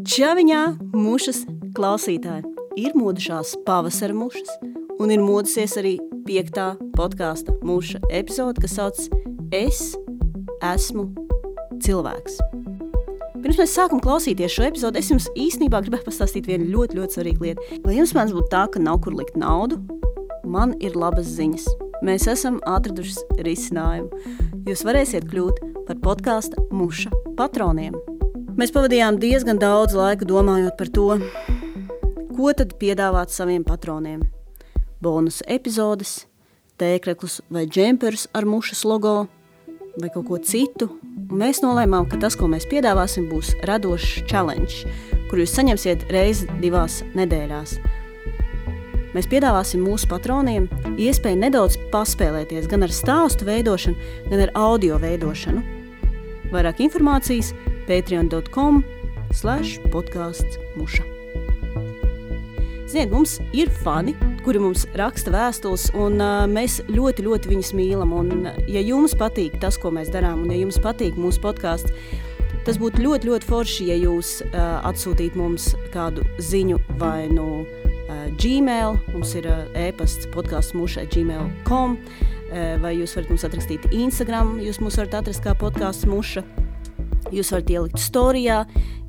Čaviņā mušas klausītāji ir modušās pavasara mušas, un ir modusies arī piektā podkāsta muša epizode, kas sauc Es esmu cilvēks. Pirms mēs sākam klausīties šo epizodi, es jums īstenībā gribēju pastāstīt vienu ļoti, ļoti svarīgu lietu. Lai jums mēdz būt tā, ka nav kur likt naudu, man ir labas ziņas. Mēs esam atraduši risinājumu. Jūs varēsiet kļūt par podkāstu muša patroniem. Mēs pavadījām diezgan daudz laika domājot par to, ko tad piedāvāt saviem patroniem. Bonus epizodes, tēkļus vai džemperus ar mušas logo vai kaut ko citu. Un mēs nolēmām, ka tas, ko mēs piedāvāsim, būs radošs challenge, kur jūs saņemsiet reizi divās nedēļās. Mēs piedāvāsim mūsu patroniem iespēju nedaudz paspēlēties gan ar stāstu veidošanu, gan ar audio veidošanu. Vairāk informācijas patreon.com slash podkāsts muša. Ziniet, mums ir fani, kuri mums raksta vēstules, un uh, mēs ļoti, ļoti viņus mīlam. Un, ja jums patīk tas, ko mēs darām, un ja jums patīk mūsu podkāsts, tas būtu ļoti, ļoti forši, ja jūs uh, atsūtītu mums kādu ziņu vai no nu, uh, Gmail. Mums ir uh, e-pasts podkāsts mušai gmail.com, uh, vai jūs varat mums atrakstīt Instagram, jūs mūs varat atrast kā podkāsts muša. Jūs varat ielikt storijā,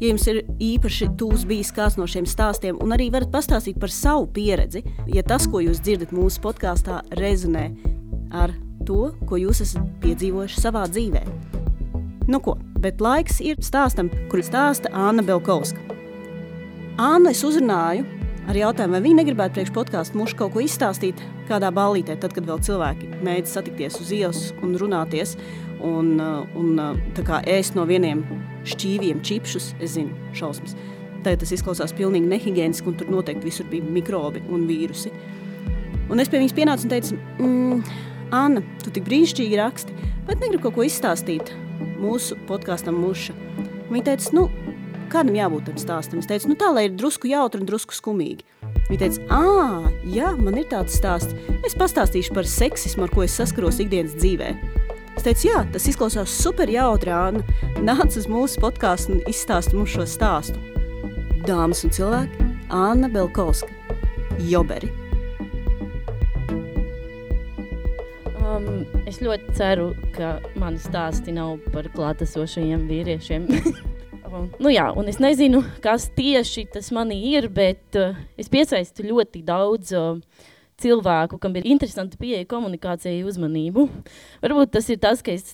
ja jums ir īpaši tūs bijis kāds no šiem stāstiem, un arī varat pastāstīt par savu pieredzi, ja tas, ko jūs dzirdat mūsu podkāstā, rezonē ar to, ko jūs esat piedzīvojuši savā dzīvē. Nu ko, bet laiks ir stāstam, kuru stāsta Anna Belkovska. Anna es uzrunāju ar jautājumu, vai viņa negribētu priekš podkāstu mušu kaut ko izstāstīt kādā ballītē, tad, kad vēl cilvēki mēģina satikties uz ielas un runāties un, uh, un uh, kā, ēst no vieniem šķīviem čipšus, es zinu, šausmas. Tagad tas izklausās pilnīgi nehigiēniski, un tur noteikti visur bija mikrobi un vīrusi. Un es pie viņas pienācu un teicu, mm, Anna, tu tik brīnišķīgi raksti, bet negribu kaut ko izstāstīt mūsu podkāstam muša. Viņa teica, nu, kādam jābūt tam stāstam? Es teicu, nu tā, lai ir drusku jautri un drusku skumīgi. Viņa teica, ah, jā, man ir tāds stāsts. Es pastāstīšu par seksismu, ar ko es saskaros ikdienas dzīvēm. Es teicu, jā, tas izklausās super jautri, Anna. Nāc uz mūsu podkāstu un izstāsti mums šo stāstu. Dāmas un cilvēki, Anna Belkovska, Joberi. Um, es ļoti ceru, ka mani stāsti nav par klātesošajiem vīriešiem. um, nu jā, un es nezinu, kas tieši tas manī ir, bet uh, es piesaistu ļoti daudz uh, cilvēku, kam ir interesanti pieeja komunikācijai uzmanību. Varbūt tas ir tas, ka es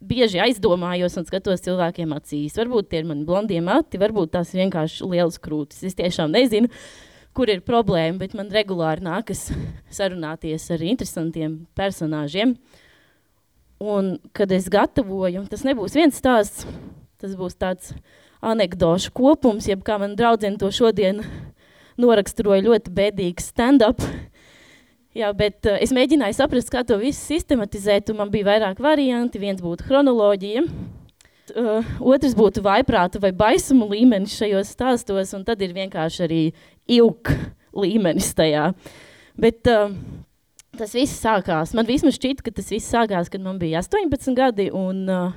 bieži aizdomājos un skatos cilvēkiem acīs. Varbūt tie ir mani blondie mati, varbūt tās ir vienkārši lielas krūtis. Es tiešām nezinu, kur ir problēma, bet man regulāri nākas sarunāties ar interesantiem personāžiem. Un, kad es gatavoju, tas nebūs viens stāsts, tas būs tāds anekdošu kopums, jeb kā man draudzene to šodien noraksturoja ļoti bēdīgs stand-up, Jā, bet uh, es mēģināju saprast, kā to visu sistematizēt, un man bija vairāk varianti. Viens būtu chronoloģija, uh, otrs būtu vaiprāta vai baisuma līmenis šajos stāstos, un tad ir vienkārši arī ilg līmenis tajā. Bet uh, tas viss sākās, man vismaz šķita, ka tas viss sākās, kad man bija 18 gadi, un uh,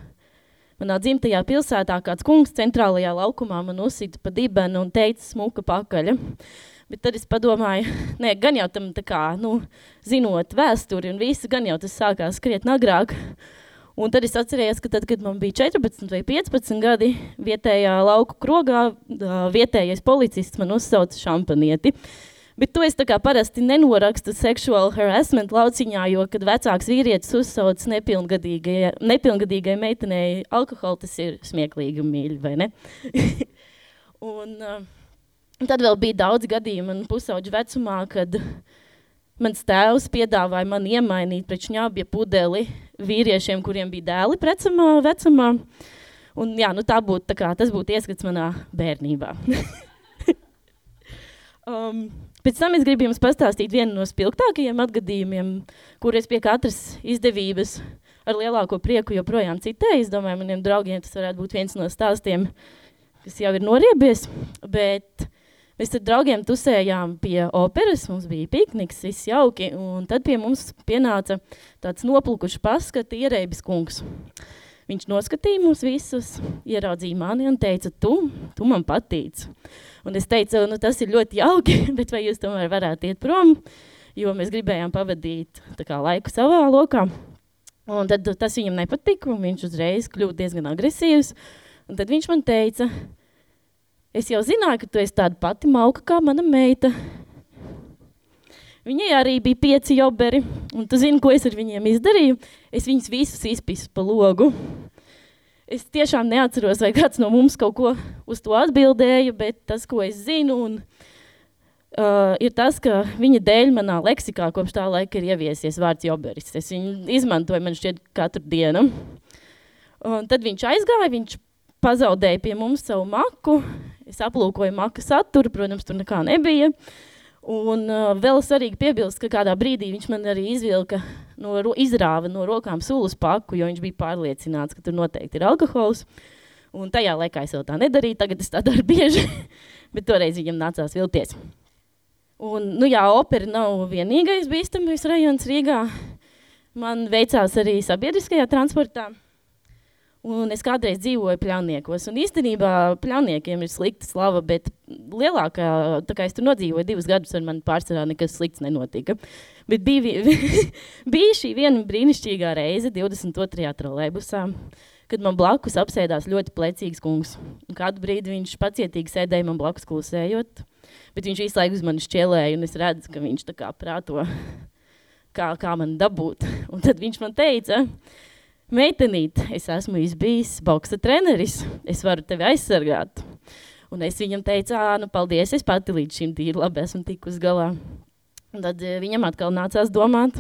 manā dzimtajā pilsētā kāds kungs centrālajā laukumā man uzsita pa dibenu un teica smuka pakaļa. Bet tad es padomāju, nē, gan jau tam tā kā, nu, zinot vēsturi un visu, gan jau tas sākās krietni agrāk. Un tad es atcerējos, ka tad, kad man bija 14 vai 15 gadi, vietējā lauku krogā vietējais policists man uzsauca šampanieti. Bet to es tā kā parasti nenorakstu sexual harassment lauciņā, jo, kad vecāks vīrietis uzsauc nepilngadīgai, nepilngadīgai meitenei alkoholu, tas ir smieklīgi un mīļi, vai ne? un... Uh, tad vēl bija daudz gadījumu man pusauģu vecumā, kad mans tēvs piedāvāja man iemainīt pret šņābja pudeli vīriešiem, kuriem bija dēli precamā vecumā. Un jā, nu tā būtu, tā kā, tas būtu ieskats manā bērnībā. um, pēc tam es gribu jums pastāstīt vienu no spilgtākajiem atgadījumiem, kur es pie katras izdevības ar lielāko prieku joprojām citēju. Es domāju, maniem draugiem tas varētu būt viens no stāstiem, kas jau ir noriebies, bet Mēs ar draugiem tusējām pie operas, mums bija pikniks, viss jauki, un tad pie mums pienāca tāds noplukuši paskata ierēbis kungs. Viņš noskatīja mūs visus, ieraudzīja mani un teica, tu, tu man patīc. Un es teicu, nu tas ir ļoti jauki, bet vai jūs tomēr varētu iet prom, jo mēs gribējām pavadīt kā, laiku savā lokā. Un tad tas viņam nepatika, un viņš uzreiz kļuva diezgan agresīvs. Un tad viņš man teica, es jau zināju, ka tu esi tāda pati mauka kā mana meita. Viņai arī bija pieci joberi, un tu zini, ko es ar viņiem izdarīju? Es viņus visus izpisu pa logu. Es tiešām neatceros, vai kāds no mums kaut ko uz to atbildēja, bet tas, ko es zinu, un, uh, ir tas, ka viņa dēļ manā leksikā kopš tā laika ir ieviesies vārds joberis. Es viņu izmantoju, man šķiet, katru dienu. Un tad viņš aizgāja, viņš pazaudēja pie mums savu maku. Es aplūkoju maku saturu, protams, tur nekā nebija. Un uh, vēl svarīgi piebilst, ka kādā brīdī viņš man arī izvilka, no, izrāva no rokām sulas paku, jo viņš bija pārliecināts, ka tur noteikti ir alkohols. Un tajā laikā es vēl tā nedarīju, tagad es tā daru bieži, bet toreiz viņam nācās vilties. Un, nu jā, opera nav vienīgais bīstamais rajons Rīgā. Man veicās arī sabiedriskajā transportā. Un es kādreiz dzīvoju pļauniekos, un īstenībā pļauniekiem ir slikta slava, bet lielākā, tā kā es tur nodzīvoju divus gadus, ar mani pārsvarā nekas slikts nenotika. Bet bija, bija šī viena brīnišķīgā reize 22. trolēbusā, kad man blakus apsēdās ļoti plecīgs kungs. Un kādu brīdi viņš pacietīgi sēdēja man blakus klusējot, bet viņš visu laiku uz mani šķielēja, un es redzu, ka viņš tā kā prāto, kā, kā man dabūt. Un tad viņš man teica, meitenīt, es esmu bijis boksa treneris, es varu tevi aizsargāt. Un es viņam teicu, ā, nu paldies, es pati līdz šim tīri labi esmu tikus galā. Un tad eh, viņam atkal nācās domāt,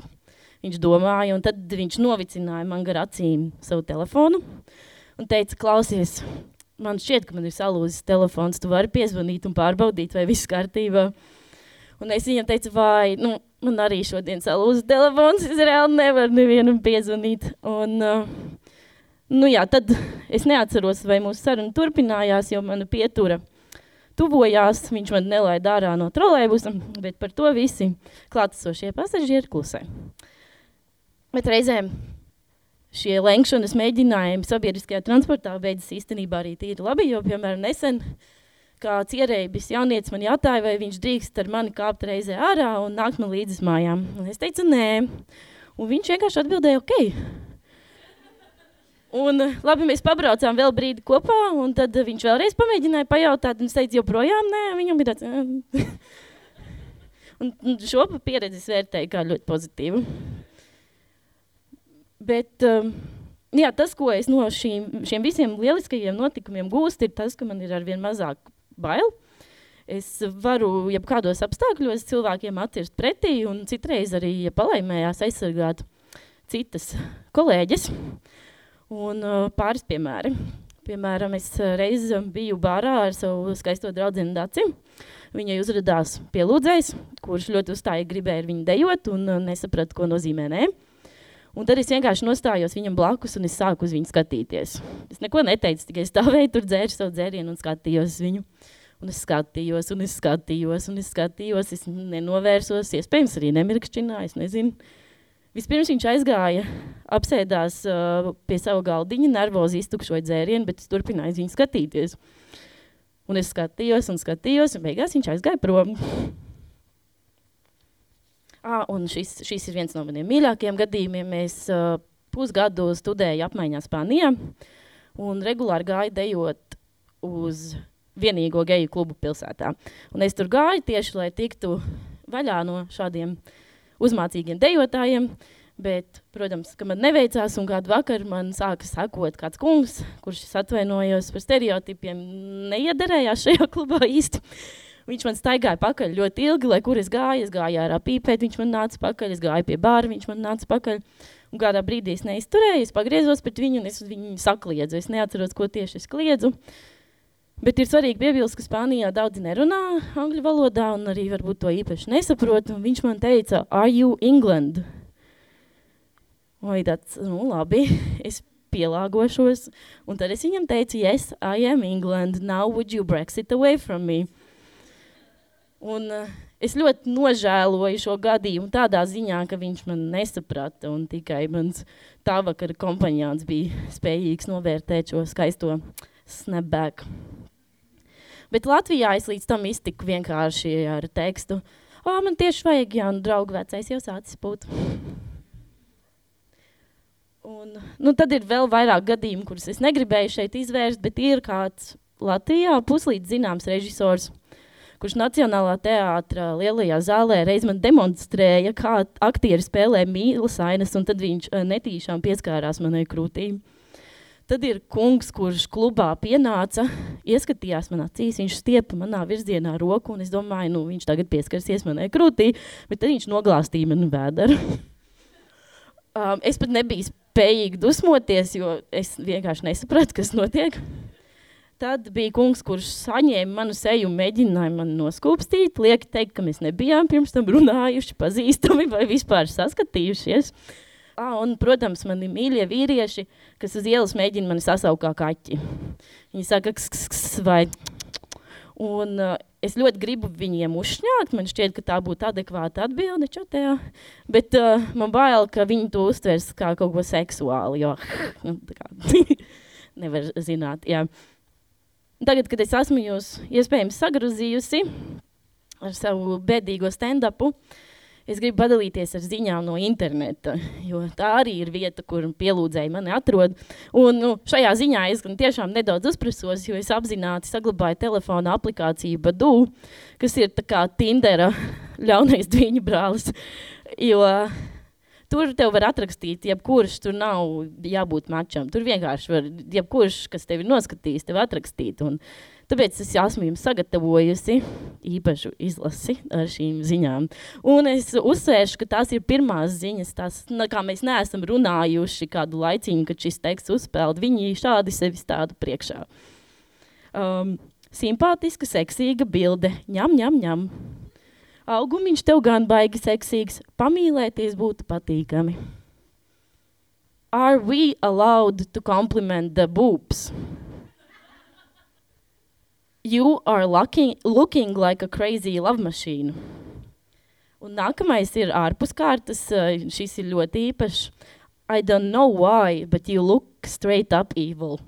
viņš domāja, un tad viņš novicināja man gar acīm savu telefonu un teica, klausies, man šķiet, ka man ir salūzis telefons, tu vari piezvanīt un pārbaudīt, vai viss kārtībā. Un es viņam teicu, vai, nu, man arī šodien salūza telefons, es reāli nevaru nevienam piezvanīt. Un, uh, nu jā, tad es neatceros, vai mūsu saruna turpinājās, jo mana pietura tuvojās, viņš man nelaida ārā no trolēbusa, bet par to visi klātesošie pasažieri klusē. Bet reizēm šie lenkšanas mēģinājumi sabiedriskajā transportā beidzas īstenībā arī tīri labi, jo, piemēram, nesen uh, kāds ierēbis jaunietis man jautāja, vai viņš drīkst ar mani kāpt reizē ārā un nākt man līdzi mājām. Un es teicu, nē. Un viņš vienkārši atbildēja, ok. Un labi, mēs pabraucām vēl brīdi kopā, un tad viņš vēlreiz pamēģināja pajautāt, un es teicu, joprojām nē, viņam ir tāds... un, un šo pieredzi es vērtēju kā ļoti pozitīvu. Bet... Um, jā, tas, ko es no šīm, šiem visiem lieliskajiem notikumiem gūstu, ir tas, ka man ir arvien mazāk bail. Es varu jebkādos apstākļos cilvēkiem atcirst pretī un citreiz arī, ja palaimējās, aizsargāt citas kolēģis. Un uh, pāris piemēri. Piemēram, es reiz biju bārā ar savu skaisto draudzeni Daci. Viņai uzradās pielūdzējs, kurš ļoti uzstāja gribēja ar viņu dejot un uh, nesaprata, ko nozīmē nē. Un tad es vienkārši nostājos viņam blakus un es sāku uz viņu skatīties. Es neko neteicu, tikai stāvēju tur dzēru savu dzērienu un skatījos viņu. Un es skatījos, un es skatījos, un es skatījos, es nenovērsos, iespējams arī nemirkšķināju, es nezinu. Vispirms viņš aizgāja, apsēdās uh, pie savu galdiņa, nervozi iztukšoja dzērienu, bet es turpināju viņu skatīties. Un es skatījos un skatījos, un beigās viņš aizgāja prom. Ah, un šis, šis ir viens no maniem mīļākajiem gadījumiem. Es uh, pusgadu studēju apmaiņā Spānijā un regulāri gāju dejot uz vienīgo geju klubu pilsētā. Un es tur gāju tieši, lai tiktu vaļā no šādiem uzmācīgiem dejotājiem. Bet, protams, ka man neveicās, un kādu vakaru man sāka sakot kāds kungs, kurš atvainojos par stereotipiem, neiederējās šajā klubā īsti. Viņš man staigāja pakaļ ļoti ilgi, lai kur es gāju. Es gāju ārā pīpēt, viņš man nāca pakaļ. Es gāju pie bāra, viņš man nāca pakaļ. Un kādā brīdī es neizturēju, es pagriezos pret viņu un es viņu sakliedzu. Es neatceros, ko tieši es kliedzu. Bet ir svarīgi piebilst, ka Spānijā daudzi nerunā angļu valodā un arī varbūt to īpaši nesaprot. Un viņš man teica, are you England? Vai tāds, nu labi, es pielāgošos. Un tad es viņam teicu, yes, I am England. Now would you Brexit away from me? Un uh, es ļoti nožēloju šo gadījumu tādā ziņā, ka viņš man nesaprata tikai mans tā vakara kompaņāns bija spējīgs novērtēt šo skaisto snapback. Bet Latvijā es līdz tam iztiku vienkārši ar tekstu. O, man tieši vajag, ja nu draugu vecais jau sācis būt. Un, nu, tad ir vēl vairāk gadījumu, kurus es negribēju šeit izvērst, bet ir kāds Latvijā puslīdz zināms režisors, kurš Nacionālā teātra lielajā zālē reiz man demonstrēja, kā aktieri spēlē mīlas ainas, un tad viņš netīšām pieskārās manai krūtīm. Tad ir kungs, kurš klubā pienāca, ieskatījās manā acīs, viņš stiepa manā virzienā roku, un es domāju, nu, viņš tagad pieskarsies manai krūtī, bet tad viņš noglāstīja manu vēderu. um, es pat nebiju spējīga dusmoties, jo es vienkārši nesapratu, kas notiek. Tad bija kungs, kurš saņēma manu seju un mēģināja mani noskūpstīt. Lieki teikt, ka mēs nebijām pirms tam runājuši, pazīstami vai vispār saskatījušies. Ah, un, protams, man ir mīļie vīrieši, kas uz ielas mēģina mani sasaukt kā kaķi. Viņi saka, ks, vai. Un uh, es ļoti gribu viņiem uzšņākt, man šķiet, ka tā būtu adekvāta atbilde čatējā, bet uh, man bail, ka viņi to uztvers kā kaut ko seksuāli, jo nu, kā nevar zināt, jā. Tagad, kad es esmu jūs iespējams sagrozījusi ar savu bēdīgo stand-upu, es gribu padalīties ar ziņām no interneta, jo tā arī ir vieta, kur pielūdzēji mani atrod. Un nu, šajā ziņā es gan tiešām nedaudz uzprasos, jo es apzināti saglabāju telefona aplikāciju Badu, kas ir tā kā Tindera ļaunais dviņu brālis, jo tur tev var atrakstīt, jebkurš tur nav jābūt mačam. Tur vienkārši var, jebkurš, kas tevi noskatīs, tev atrakstīt. Un, Tāpēc es esmu jums sagatavojusi īpašu izlasi ar šīm ziņām. Un es uzsvēršu, ka tās ir pirmās ziņas, tās, kā mēs neesam runājuši kādu laiciņu, kad šis teksts uzspēled. Viņi šādi sevi stāda priekšā. Um, simpātiska, seksīga bilde, ņem, ņem, ņem. Augumiņš tev gan baigi seksīgs, pamīlēties būtu patīkami. Are we allowed to compliment the boobs? You are looking, looking like a crazy love machine. Un nākamais ir ārpus kārtas. Šis ir ļoti īpašs. I don't know why, but you look straight up evil.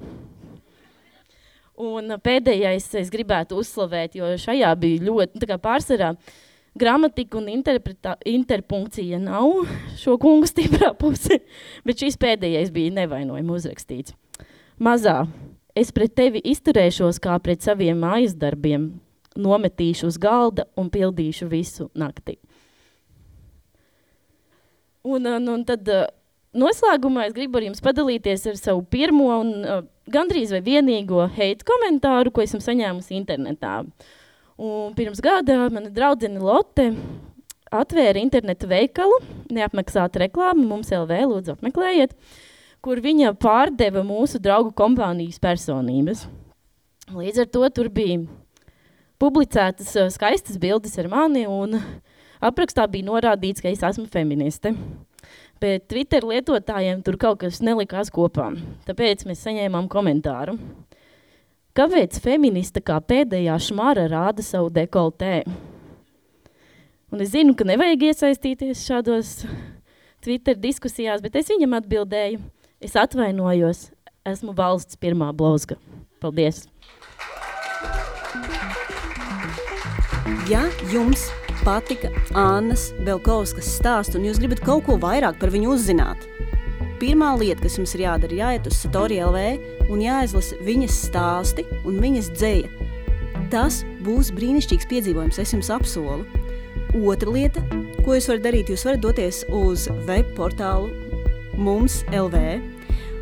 Un pēdējais es gribētu uzslavēt, jo šajā bija ļoti tā kā pārsvarā gramatika un interpunkcija nav šo kungu stiprā puse, bet šis pēdējais bija nevainojami uzrakstīts. Mazā Es pret tevi izturēšos kā pret saviem mājas darbiem, nometīšu uz galda un pildīšu visu nakti. Un, un, un tad noslēgumā es gribu ar jums padalīties ar savu pirmo un gandrīz vai vienīgo heitu komentāru, ko esmu saņēmusi internetā. Un pirms gada mana draudzene Lotte atvēra internetu veikalu, neapmaksāta reklāma, mums LV, lūdzu apmeklējiet. Kur viņa pārdeva mūsu draugu kompānijas personības. Līdz ar to tur bija publicētas uh, skaistas bildes ar mani, un aprakstā bija norādīts, ka es esmu feministe. Bet Twitter lietotājiem tur kaut kas nelikās kopā, tāpēc mēs saņēmām komentāru. Kāpēc feminista kā pēdējā šmara rāda savu dekoltē? Un es zinu, ka nevajag iesaistīties šādos Twitter diskusijās, bet es viņam atbildēju – Es atvainojos, esmu valsts pirmā blozga. Paldies! Ja jums patika Annas Belkovskas stāsts un jūs gribat kaut ko vairāk par viņu uzzināt, pirmā lieta, kas jums ir jādara, jāiet uz Satori LV un jāizlasa viņas stāsti un viņas dzēja. Tas būs brīnišķīgs piedzīvojums, es jums apsolu. Otra lieta, ko jūs varat darīt, jūs varat doties uz web portālu mums LV.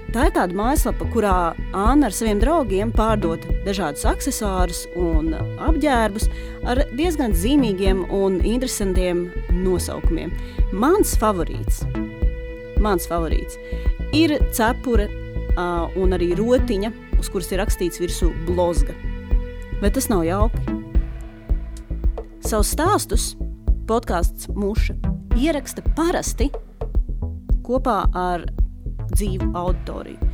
Tā ir tāda mājaslapa, kurā Anna ar saviem draugiem pārdod dažādus accessorus un apģērbus ar diezgan zīmīgiem un interesantiem nosaukumiem. Mans favorīts, mans favorīts ir cepure uh, un arī rotiņa, uz kuras ir rakstīts virsū blozga. Vai tas nav jauki? Savus stāstus podkāsts Muša ieraksta parasti kopā ar dzīvu auditoriju.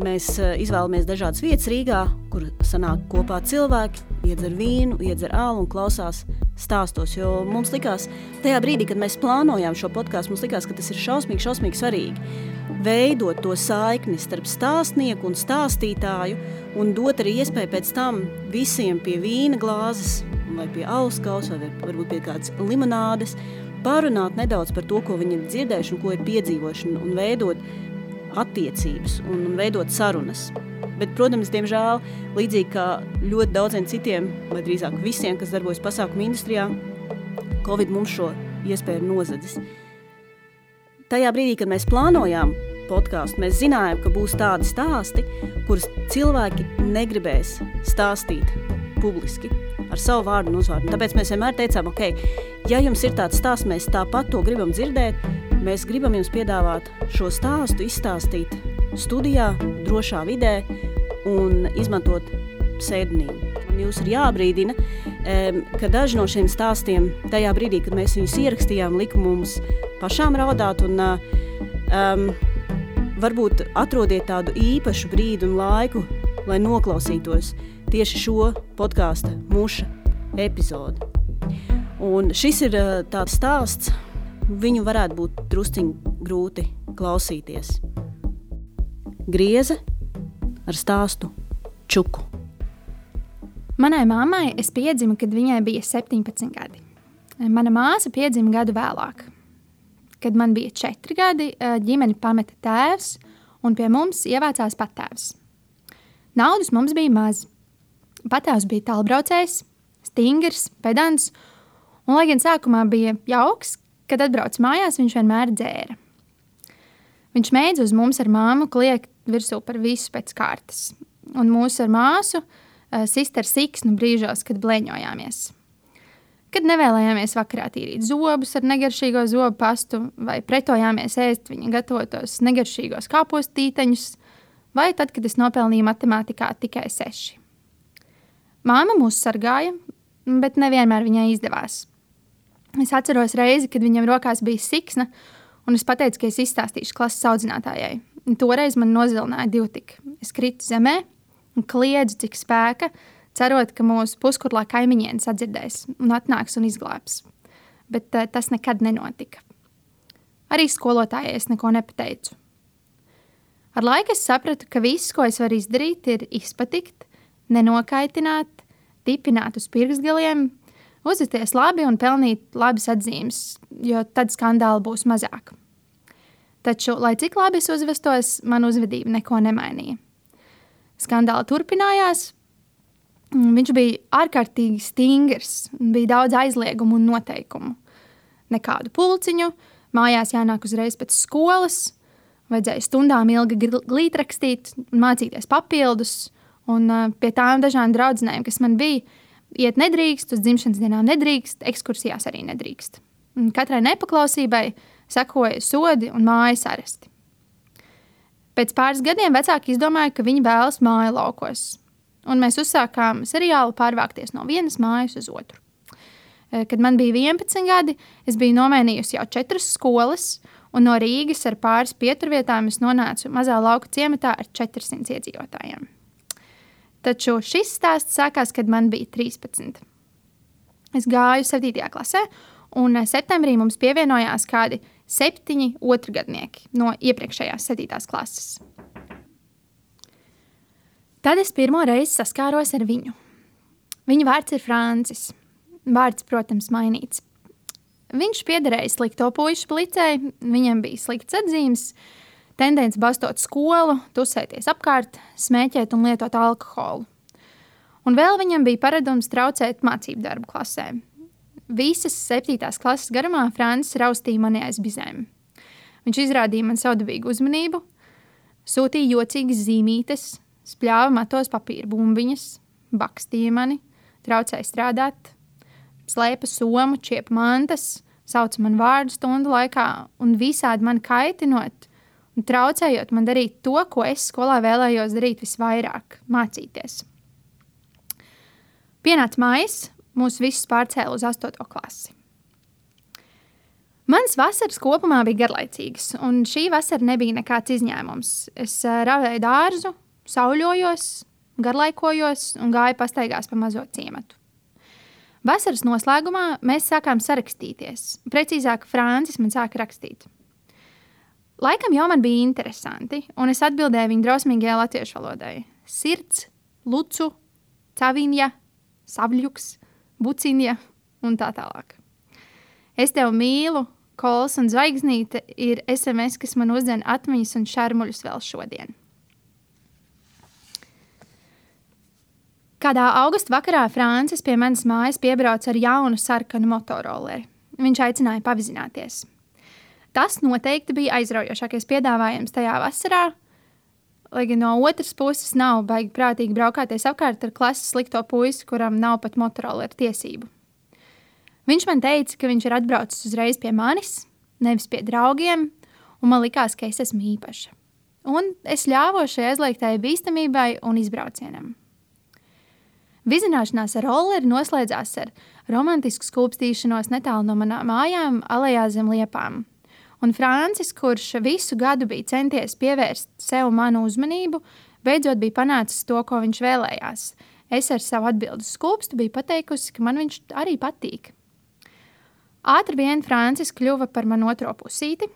Mēs izvēlamies dažādas vietas Rīgā, kur sanāk kopā cilvēki, iedzer vīnu, iedzer ālu un klausās stāstos. Jo mums likās, tajā brīdī, kad mēs plānojām šo podkāstu, mums likās, ka tas ir šausmīgi, šausmīgi svarīgi. Veidot to saikni starp stāstnieku un stāstītāju, un dot arī iespēju pēc tam visiem pie vīna glāzes, vai pie auskaus, vai varbūt pie kādas limonādes, pārunāt nedaudz par to, ko viņi ir dzirdējuši un ko ir piedzīvojuši, un veidot attiecības un veidot sarunas. Bet, protams, diemžēl, līdzīgi kā ļoti daudziem citiem, vai drīzāk visiem, kas darbojas pasākumu industrijā, Covid mums šo iespēju ir nozadzis. Tajā brīdī, kad mēs plānojām podkāstu, mēs zinājām, ka būs tādi stāsti, kurus cilvēki negribēs stāstīt publiski ar savu vārdu un uzvārdu. Tāpēc mēs vienmēr teicām, ok, ja jums ir tāds stāsts, mēs tāpat to gribam dzirdēt, mēs gribam jums piedāvāt šo stāstu izstāstīt studijā, drošā vidē, un izmantot pseidonīmu. Jūs ir jābrīdina, ka daži no šiem stāstiem, tajā brīdī, kad mēs viņus ierakstījām, lika mums pašām raudāt. Un, um, varbūt atrodiet tādu īpašu brīdi un laiku, lai noklausītos tieši šo podkāstu muša epizodi. Un šis ir tāds stāsts, viņu varētu būt drusciņi grūti klausīties. Grieze ar stāstu Čuku. Manai mammai es piedzimu, kad viņai bija 17 gadi. Mana māsa piedzima gadu vēlāk. Kad man bija 4 gadi, ģimeni pameta tēvs, un pie mums ievācās patēvs. Naudas mums bija maz. Patēvs bija tālbraucējs, stingrs, pedants, un, lai gan sākumā bija jauks, kad atbrauc mājās, viņš vienmēr dzēra. Viņš mēdz uz mums ar māmu kliegt virsū par visu pēc kārtas. Un mūsu ar māsu uh, sist ar siksnu brīžos, kad bleņojāmies. Kad nevēlējāmies vakarā tīrīt zobus ar negaršīgo zobu pastu, vai pretojāmies ēst viņa gatavotos negaršīgos kāpostīteņus, vai tad, kad es nopelnīju matemātikā tikai seši. Māma mūs sargāja, bet nevienmēr viņai izdevās. Es atceros reizi, kad viņam rokās bija siksna, un es pateicu, ka es izstāstīšu klases audzinātājai. Toreiz man nozilināja divu tik. Es kritu zemē un kliedzu, cik spēka, cerot, ka mūsu puskurlā kaimiņienes atdzirdēs un atnāks un izglābs. Bet uh, tas nekad nenotika. Arī skolotājai es neko nepateicu. Ar laiku es sapratu, ka viss, ko es varu izdarīt, ir izpatikt, nenokaitināt, tipināt uz pirkstgaliem, uzvesties labi un pelnīt labas atzīmes, jo tad skandāli būs mazāk. Taču, lai cik labi es uzvestos, man uzvedība neko nemainīja. Skandāli turpinājās. Viņš bija ārkārtīgi stingrs, bija daudz aizliegumu un noteikumu. Nekādu pulciņu, mājās jānāk uzreiz pēc skolas, vajadzēja stundām ilgi glītrakstīt, mācīties papildus, un pie tām dažām draudzenēm, kas man bija, iet nedrīkst, uz dzimšanas dienām nedrīkst, ekskursijās arī nedrīkst. Un katrai nepaklausībai sekoja sodi un mājas aresti. Pēc pāris gadiem vecāki izdomāja, ka viņi vēlas māju laukos, un mēs uzsākām seriālu pārvākties no vienas mājas uz otru. Eh, kad man bija 11 gadi, es biju nomainījusi jau četras skolas, un no Rīgas ar pāris pieturvietām es nonācu mazā lauka ciematā ar 400 iedzīvotājiem. Taču šis stāsts sākās, kad man bija 13. Es gāju 7. klasē, un septembrī mums pievienojās kādi septiņi otrgadnieki no iepriekšējās septītās klases. Tad es pirmo reizi saskāros ar viņu. Viņa vārds ir Francis. Vārds, protams, mainīts. Viņš piederēja slikto puišu plicei, viņam bija slikts atzīmes, tendence bastot skolu, tusēties apkārt, smēķēt un lietot alkoholu. Un vēl viņam bija paradums traucēt mācību darbu klasēm. Visas septītās klases garumā Francis raustīja mani aiz bizēm. Viņš izrādīja man saudabīgu uzmanību, sūtīja jocīgas zīmītes, spļāva matos papīra bumbiņas, bakstīja mani, traucēja strādāt, slēpa somu, čiepa mantas, sauca man vārdu stundu laikā un visādi man kaitinot un traucējot man darīt to, ko es skolā vēlējos darīt visvairāk - mācīties. Pienāca mājas, mūs visus pārcēla uz 8. klasi. Mans vasaras kopumā bija garlaicīgas, un šī vasara nebija nekāds izņēmums. Es uh, ravēju dārzu, sauļojos, garlaikojos un gāju pastaigās pa mazo ciematu. Vasaras noslēgumā mēs sākām sarakstīties. Precīzāk, Francis man sāka rakstīt. Laikam jau man bija interesanti, un es atbildēju viņa drausmīgajai latviešu valodai. Sirds, lucu, caviņa, savļuks, buciņa un tā tālāk. Es tevi mīlu, kols un zvaigznīte ir SMS, kas man uzdzen atmiņas un šarmuļus vēl šodien. Kādā augusta vakarā Francis pie manas mājas piebrauca ar jaunu sarkanu motoroleri. Viņš aicināja pavizināties. Tas noteikti bija aizraujošākais piedāvājums tajā vasarā, lai gan no otras puses nav baigi prātīgi braukāties apkārt ar klases slikto puisi, kuram nav pat motoroleri tiesību. Viņš man teica, ka viņš ir atbraucis uzreiz pie manis, nevis pie draugiem, un man likās, ka es esmu īpaša. Un es ļāvos šai aizliegtajai bīstamībai un izbraucienam. Vizināšanās ar rolleri noslēdzās ar romantisku skūpstīšanos netālu no manām mājām, alejā zem liepām. Un Francis, kurš visu gadu bija centies pievērst sev manu uzmanību, beidzot bija panācis to, ko viņš vēlējās. Es ar savu atbildi skūpstu biju pateikusi, ka man viņš arī patīk. Ātri vien Francis kļuva par manu otro pusīti,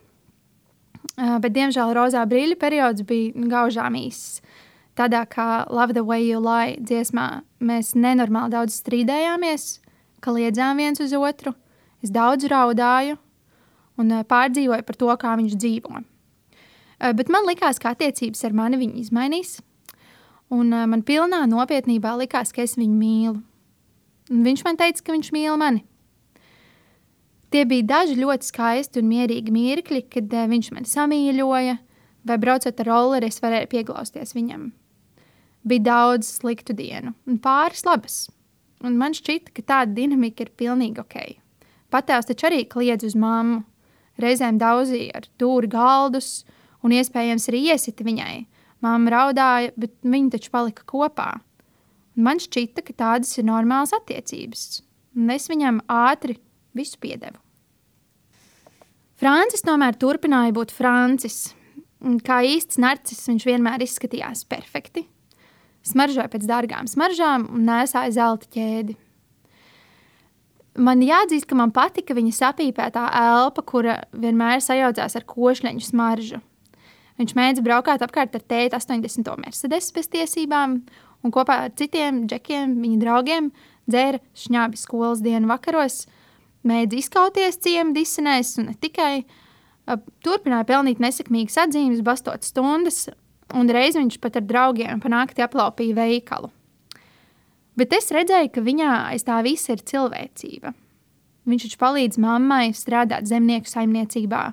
bet, diemžēl, rozā brīļu periods bija gaužām īss. Tādā kā Love the Way You Lie dziesmā mēs nenormāli daudz strīdējāmies, kliedzām viens uz otru. Es daudz raudāju un eh, pārdzīvoju par to, kā viņš dzīvo. Eh, bet man likās, ka attiecības ar mani viņa izmainīs. Un eh, man pilnā nopietnībā likās, ka es viņu mīlu. Un viņš man teica, ka viņš mīl mani. Tie bija daži ļoti skaisti un mierīgi mirkļi, kad viņš mani samīļoja, vai braucot ar rolleri, es varēju pieglausties viņam bija daudz sliktu dienu un pāris labas. Un man šķita, ka tāda dinamika ir pilnīgi ok. Patēvs taču arī kliedz uz mammu, reizēm daudzīja ar dūri galdus un iespējams arī iesita viņai. Māma raudāja, bet viņi taču palika kopā. Un man šķita, ka tādas ir normālas attiecības, un es viņam ātri visu piedevu. Francis tomēr turpināja būt Francis. Kā īsts narcis viņš vienmēr izskatījās perfekti, smaržoja pēc dārgām smaržām un nesāja zelta ķēdi. Man jāatzīst, ka man patika viņa sapīpētā elpa, kura vienmēr sajaucās ar košļaņu smaržu. Viņš mēdza braukāt apkārt ar tēta 80. Mercedes bez tiesībām, un kopā ar citiem džekiem, viņa draugiem, dzēra šņābi skolas dienu vakaros, mēdza izkauties ciemu disenēs un ne tikai. Turpināja pelnīt nesekmīgas atzīmes, bastot stundas, un reiz viņš pat ar draugiem panākti aplaupīja veikalu. Bet es redzēju, ka viņā aiz tā visa ir cilvēcība. Viņš taču palīdz mammai strādāt zemnieku saimniecībā.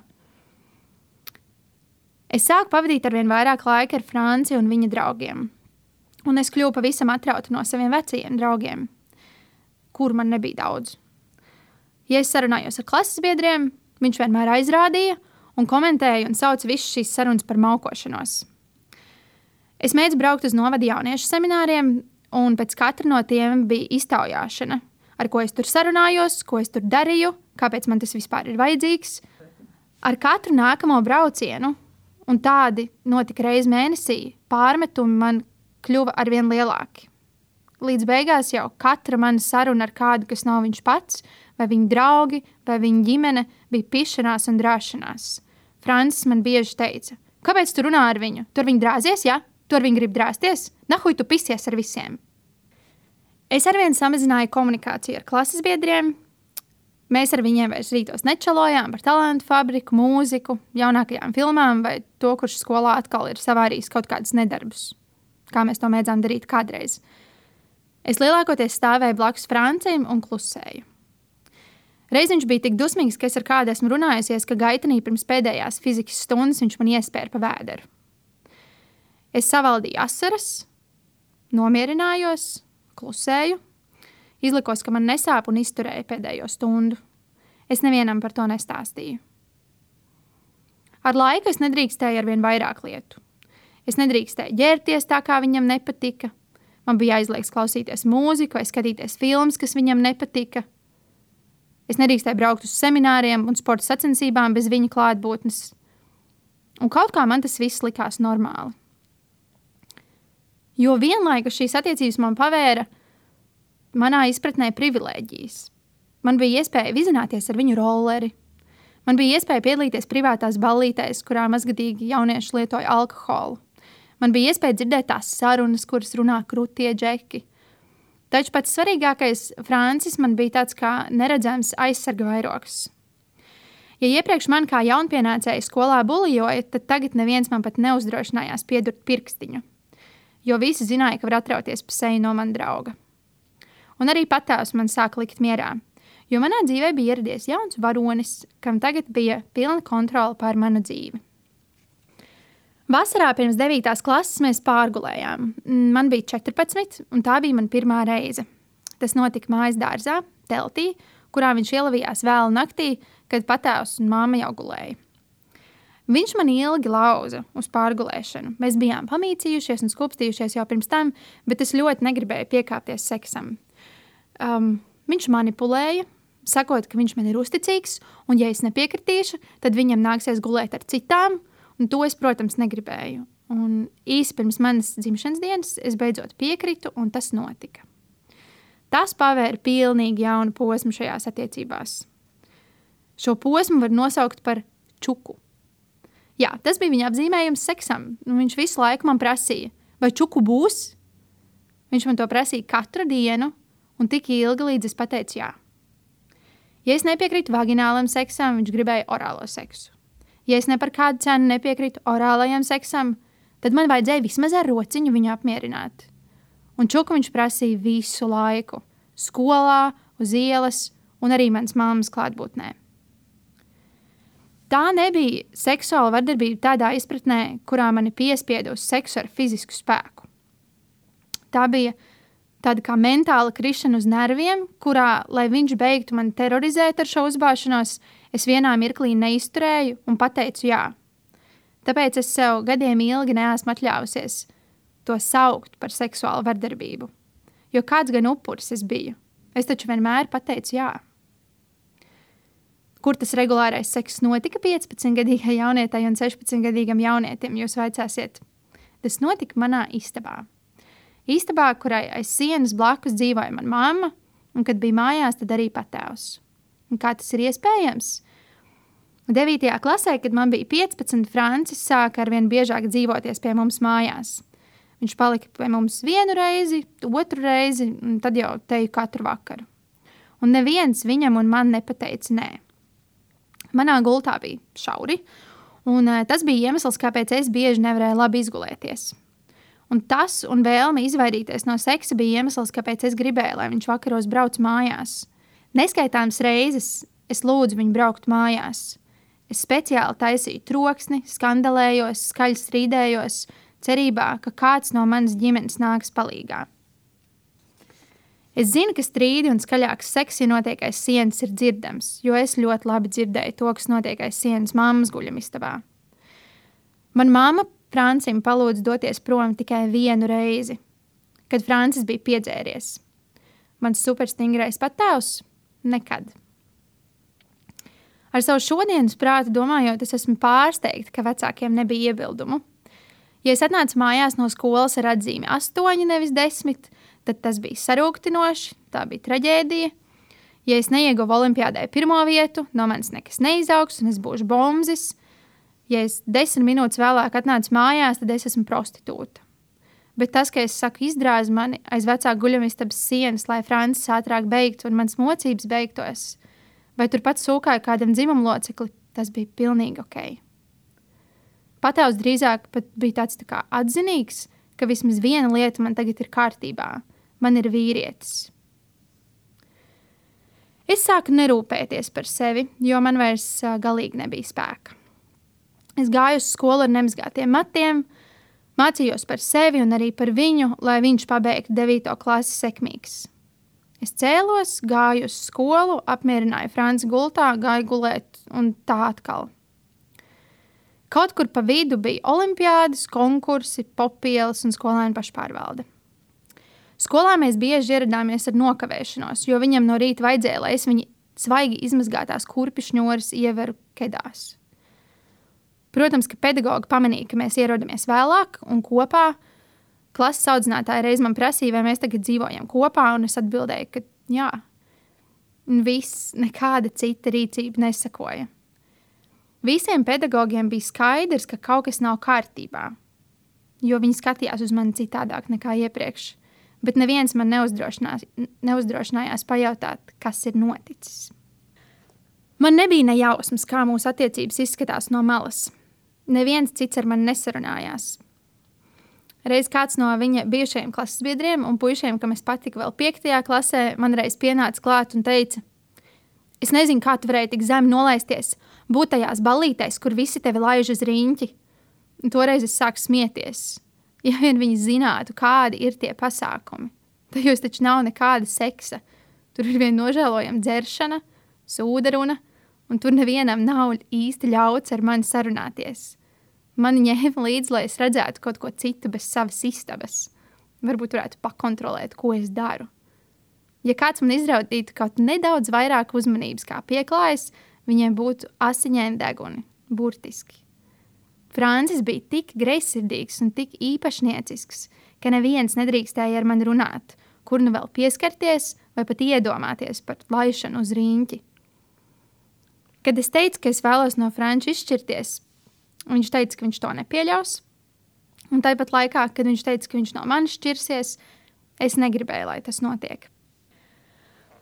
Es sāku pavadīt ar vien vairāk laika ar Franciju un viņa draugiem. Un es kļuvu pavisam atrauta no saviem vecajiem draugiem, kur man nebija daudz. Ja es sarunājos ar klases biedriem, viņš vienmēr aizrādīja un komentēja un sauca visas šīs sarunas par maukošanos. Es mēģināju braukt uz novada jauniešu semināriem, un pēc katra no tiem bija iztaujāšana, ar ko es tur sarunājos, ko es tur darīju, kāpēc man tas vispār ir vajadzīgs. Ar katru nākamo braucienu, un tādi notika reizes mēnesī, pārmetumi man kļuva arvien lielāki. Līdz beigās jau katra mana saruna ar kādu, kas nav viņš pats, vai viņa draugi, vai viņa ģimene, bija pišanās un drāšanās. Francis man bieži teica, kāpēc tu runā ar viņu? Tur viņa drāzies, ja? Tu ar viņu gribi drāsties? Nahuj, tu pisies ar visiem! Es arvien samazināju komunikāciju ar klases biedriem. Mēs ar viņiem vairs rītos nečalojām par talantu fabriku, mūziku, jaunākajām filmām vai to, kurš skolā atkal ir savārījis kaut kādus nedarbus, kā mēs to mēdzām darīt kādreiz. Es lielākoties stāvēju blakus Francim un klusēju. Reiz viņš bija tik dusmīgs, ka es ar kādu esmu runājusies, ka gaitenī pirms pēdējās fizikas stundas viņš man iespēja pa vēderu. Es savaldīju asaras, nomierinājos, klusēju, izlikos, ka man nesāp un izturēju pēdējo stundu. Es nevienam par to nestāstīju. Ar laiku es nedrīkstēju ar vien vairāk lietu. Es nedrīkstēju ģērties tā, kā viņam nepatika. Man bija aizliegts klausīties mūziku vai skatīties filmas, kas viņam nepatika. Es nedrīkstēju braukt uz semināriem un sporta sacensībām bez viņa klātbūtnes. Un kaut kā man tas viss likās normāli. Jo vienlaikus šīs attiecības man pavēra manā izpratnē privilēģijas. Man bija iespēja vizināties ar viņu rolleri. Man bija iespēja piedalīties privātās ballītēs, kurā mazgadīgi jaunieši lietoja alkoholu. Man bija iespēja dzirdēt tās sarunas, kuras runā krūtie džeki. Taču pats svarīgākais Francis man bija tāds kā neredzams aizsarga vairogs. Ja iepriekš man kā jaunpienācēju skolā bulijoja, tad tagad neviens man pat neuzdrošinājās piedurt pirkstiņu, jo visi zināja, ka var atrauties pa seju no man drauga. Un arī patās man sāka likt mierā, jo manā dzīvē bija ieradies jauns varonis, kam tagad bija pilna kontrola pār manu dzīvi. Vasarā pirms 9. klases mēs pārgulējām. Man bija 14, un tā bija mana pirmā reize. Tas notika mājas dārzā, teltī, kurā viņš ielavījās vēlu naktī, kad patēvs un māma jau gulēja. Viņš man ilgi lauza uz pārgulēšanu. Mēs bijām pamīcījušies un skūpstījušies jau pirms tam, bet es ļoti negribēju piekāpties seksam. Um, viņš manipulēja, sakot, ka viņš man ir uzticīgs, un, ja es nepiekritīšu, tad viņam nāksies gulēt ar citām, un to es, protams, negribēju. Un īsi pirms manas dzimšanas dienas es beidzot piekritu, un tas notika. Tas pavēra pilnīgi jaunu posmu šajās attiecībās. Šo posmu var nosaukt par čuku. Jā, tas bija viņa apzīmējums seksam. Nu, viņš visu laiku man prasīja, vai čuku būs. Viņš man to prasīja katru dienu, un tik ilgi, līdz es pateicu jā. Ja es nepiekrītu vaginālam seksam, viņš gribēja orālo seksu. Ja es ne par kādu cenu nepiekrītu orālajam seksam, tad man vajadzēja vismaz ar rociņu viņu apmierināt. Un čuku viņš prasīja visu laiku - skolā, uz ielas un arī manas mammas klātbūtnē. Tā nebija seksuāla vardarbība tādā izpratnē, kurā mani piespieda uz seksu ar fizisku spēku. Tā bija tāda kā mentāla krišana uz nerviem, kurā, lai viņš beigtu mani terorizēt ar šo uzbāšanos, es vienā mirklī neizturēju un pateicu jā. Tāpēc es sev gadiem ilgi neesmu atļāvusies to saukt par seksuālu vardarbību. Jo kāds gan upuris es biju? Es taču vienmēr pateicu jā. Kur tas regulārais seks notika 15-gadīgai jaunietei un 16-gadīgam jaunietim, jūs vaicāsiet? Tas notika manā istabā. Istabā, kurai aiz sienas blakus dzīvoja mana mamma, un kad bija mājās, tad arī patēvs. Un kā tas ir iespējams? 9. klasē, kad man bija 15, Francis sāka ar vien biežāk dzīvoties pie mums mājās. Viņš palika pie mums vienu reizi, otru reizi, un tad jau teju katru vakaru. Un neviens viņam un man nepateica nē. Manā gultā bija šauri, un uh, tas bija iemesls, kāpēc es bieži nevarēju labi izgulēties. Un tas un vēlme izvairīties no seksa bija iemesls, kāpēc es gribēju, lai viņš vakaros brauc mājās. Neskaitāmas reizes es lūdzu viņu braukt mājās. Es speciāli taisīju troksni, skandalējos, skaļi strīdējos, cerībā, ka kāds no manas ģimenes nāks palīdzīgā. Es zinu, ka strīdi un skaļāks seks, ja notiek aiz sienas, ir dzirdams, jo es ļoti labi dzirdēju to, kas notiek aiz sienas mammas guļamistabā. Manā mamma Francim palūdza doties prom tikai vienu reizi, kad Francis bija piedzēries. Mans superstingrais patēvs nekad. Ar savu šodienas prātu domājot, es esmu pārsteigta, ka vecākiem nebija iebildumu. Ja es atnācu mājās no skolas ar atzīmi 8, nevis 10, tad tas bija sarūktinoši, tā bija traģēdija. Ja es neieguvu olimpiādē pirmo vietu, no manis nekas neizaugs un es būšu bombzis, ja es desmit minūtes vēlāk atnācu mājās, tad es esmu prostitūta. Bet tas, ka es saku, izdrāz mani aiz vecā guļamistabas sienas, lai Francis ātrāk beigtu un mans mocības beigtos, vai turpat sūkāju kādam dzimumlocekli, tas bija pilnīgi ok. Patēvs drīzāk bija tāds tā atzinīgs, ka vismaz viena lieta man tagad ir kārtībā. Man ir vīrietis. Es sāku nerūpēties par sevi, jo man vairs galīgi nebija spēka. Es gāju uz skolu ar nemazgātiem matiem, mācījos par sevi un arī par viņu, lai viņš pabeigtu 9. klasi sekmīgs. Es cēlos, gāju uz skolu, apmierināju Franci gultā, gāju gulēt un tā atkal. Kaut kur pa vidu bija olimpiādas, konkursi, popielas un skolēnu pašpārvalde. Skolā mēs bieži ieradāmies ar nokavēšanos, jo viņam no rīta vajadzēja, lai es viņa svaigi izmazgātās kurpišņoras ieveru kedās. Protams, ka pedagogi pamanīja, ka mēs ierodamies vēlāk un kopā, Klases audzinātāja reiz man prasīja, vai mēs tagad dzīvojam kopā, un es atbildēju, ka jā. Viss, nekāda cita rīcība nesakoja. Visiem pedagogiem bija skaidrs, ka kaut kas nav kārtībā, jo viņi skatījās uz mani citādāk nekā iepriekš. Bet neviens man neuzdrošinājās pajautāt, kas ir noticis. Man nebija ne jausmas, kā mūsu attiecības izskatās no malas. Neviens cits ar mani nesarunājās. Reiz kāds no viņa bijušajiem klases biedriem un puišiem, kam es patiku vēl 5. klasē, man reiz pienāca klāt un teica, es nezinu, kā tu varēji tik zemi nolaisties, būt tajās balītēs, kur visi tevi laiž uz riņķi. Un toreiz es sāku smieties. Ja vien viņi zinātu, kādi ir tie pasākumi, tajos taču nav nekāda seksa. Tur ir vien nožēlojama dzeršana, sūdaruna, un tur nevienam nav īsti ļauts ar mani sarunāties. Mani ņēma līdzi, lai es redzētu kaut ko citu bez savas istabas. Varbūt varētu pakontrolēt, ko es daru. Ja kāds man izraudītu kaut nedaudz vairāk uzmanības, kā pieklājas, viņiem būtu asiņaini deguni, burtiski. Francis bija tik greizsirdīgs un tik īpašniecisks, ka neviens nedrīkstēja ar mani runāt, kur nu vēl pieskarties vai pat iedomāties par laišanu uz rīņķi. Kad es teicu, ka es vēlos no Franča izšķirties, Viņš teica, ka viņš to nepieļaus. Un tāpat laikā, kad viņš teica, ka viņš no manis šķirsies, es negribēju, lai tas notiek.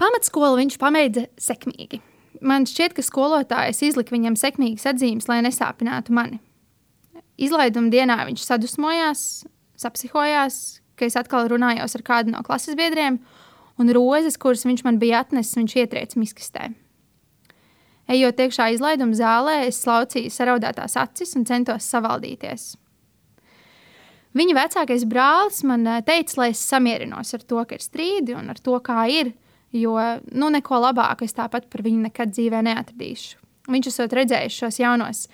Pamatskolu viņš pabeidza sekmīgi. Man šķiet, ka skolotājs izlika viņam sekmīgas atzīmes, lai nesāpinātu mani. Izlaiduma dienā viņš sadusmojās, sapsihojās, ka es atkal runājos ar kādu no klases biedriem, un rozes, kuras viņš man bija atnesis, viņš ietrieca miskastē. Ejot iekšā izlaiduma zālē, es slaucīju saraudātās acis un centos savaldīties. Viņa vecākais brālis man eh, teica, lai es samierinos ar to, ka ir strīdi un ar to, kā ir, jo nu, neko labāku es tāpat par viņu nekad dzīvē neatradīšu. Viņš esot redzējis šos jaunos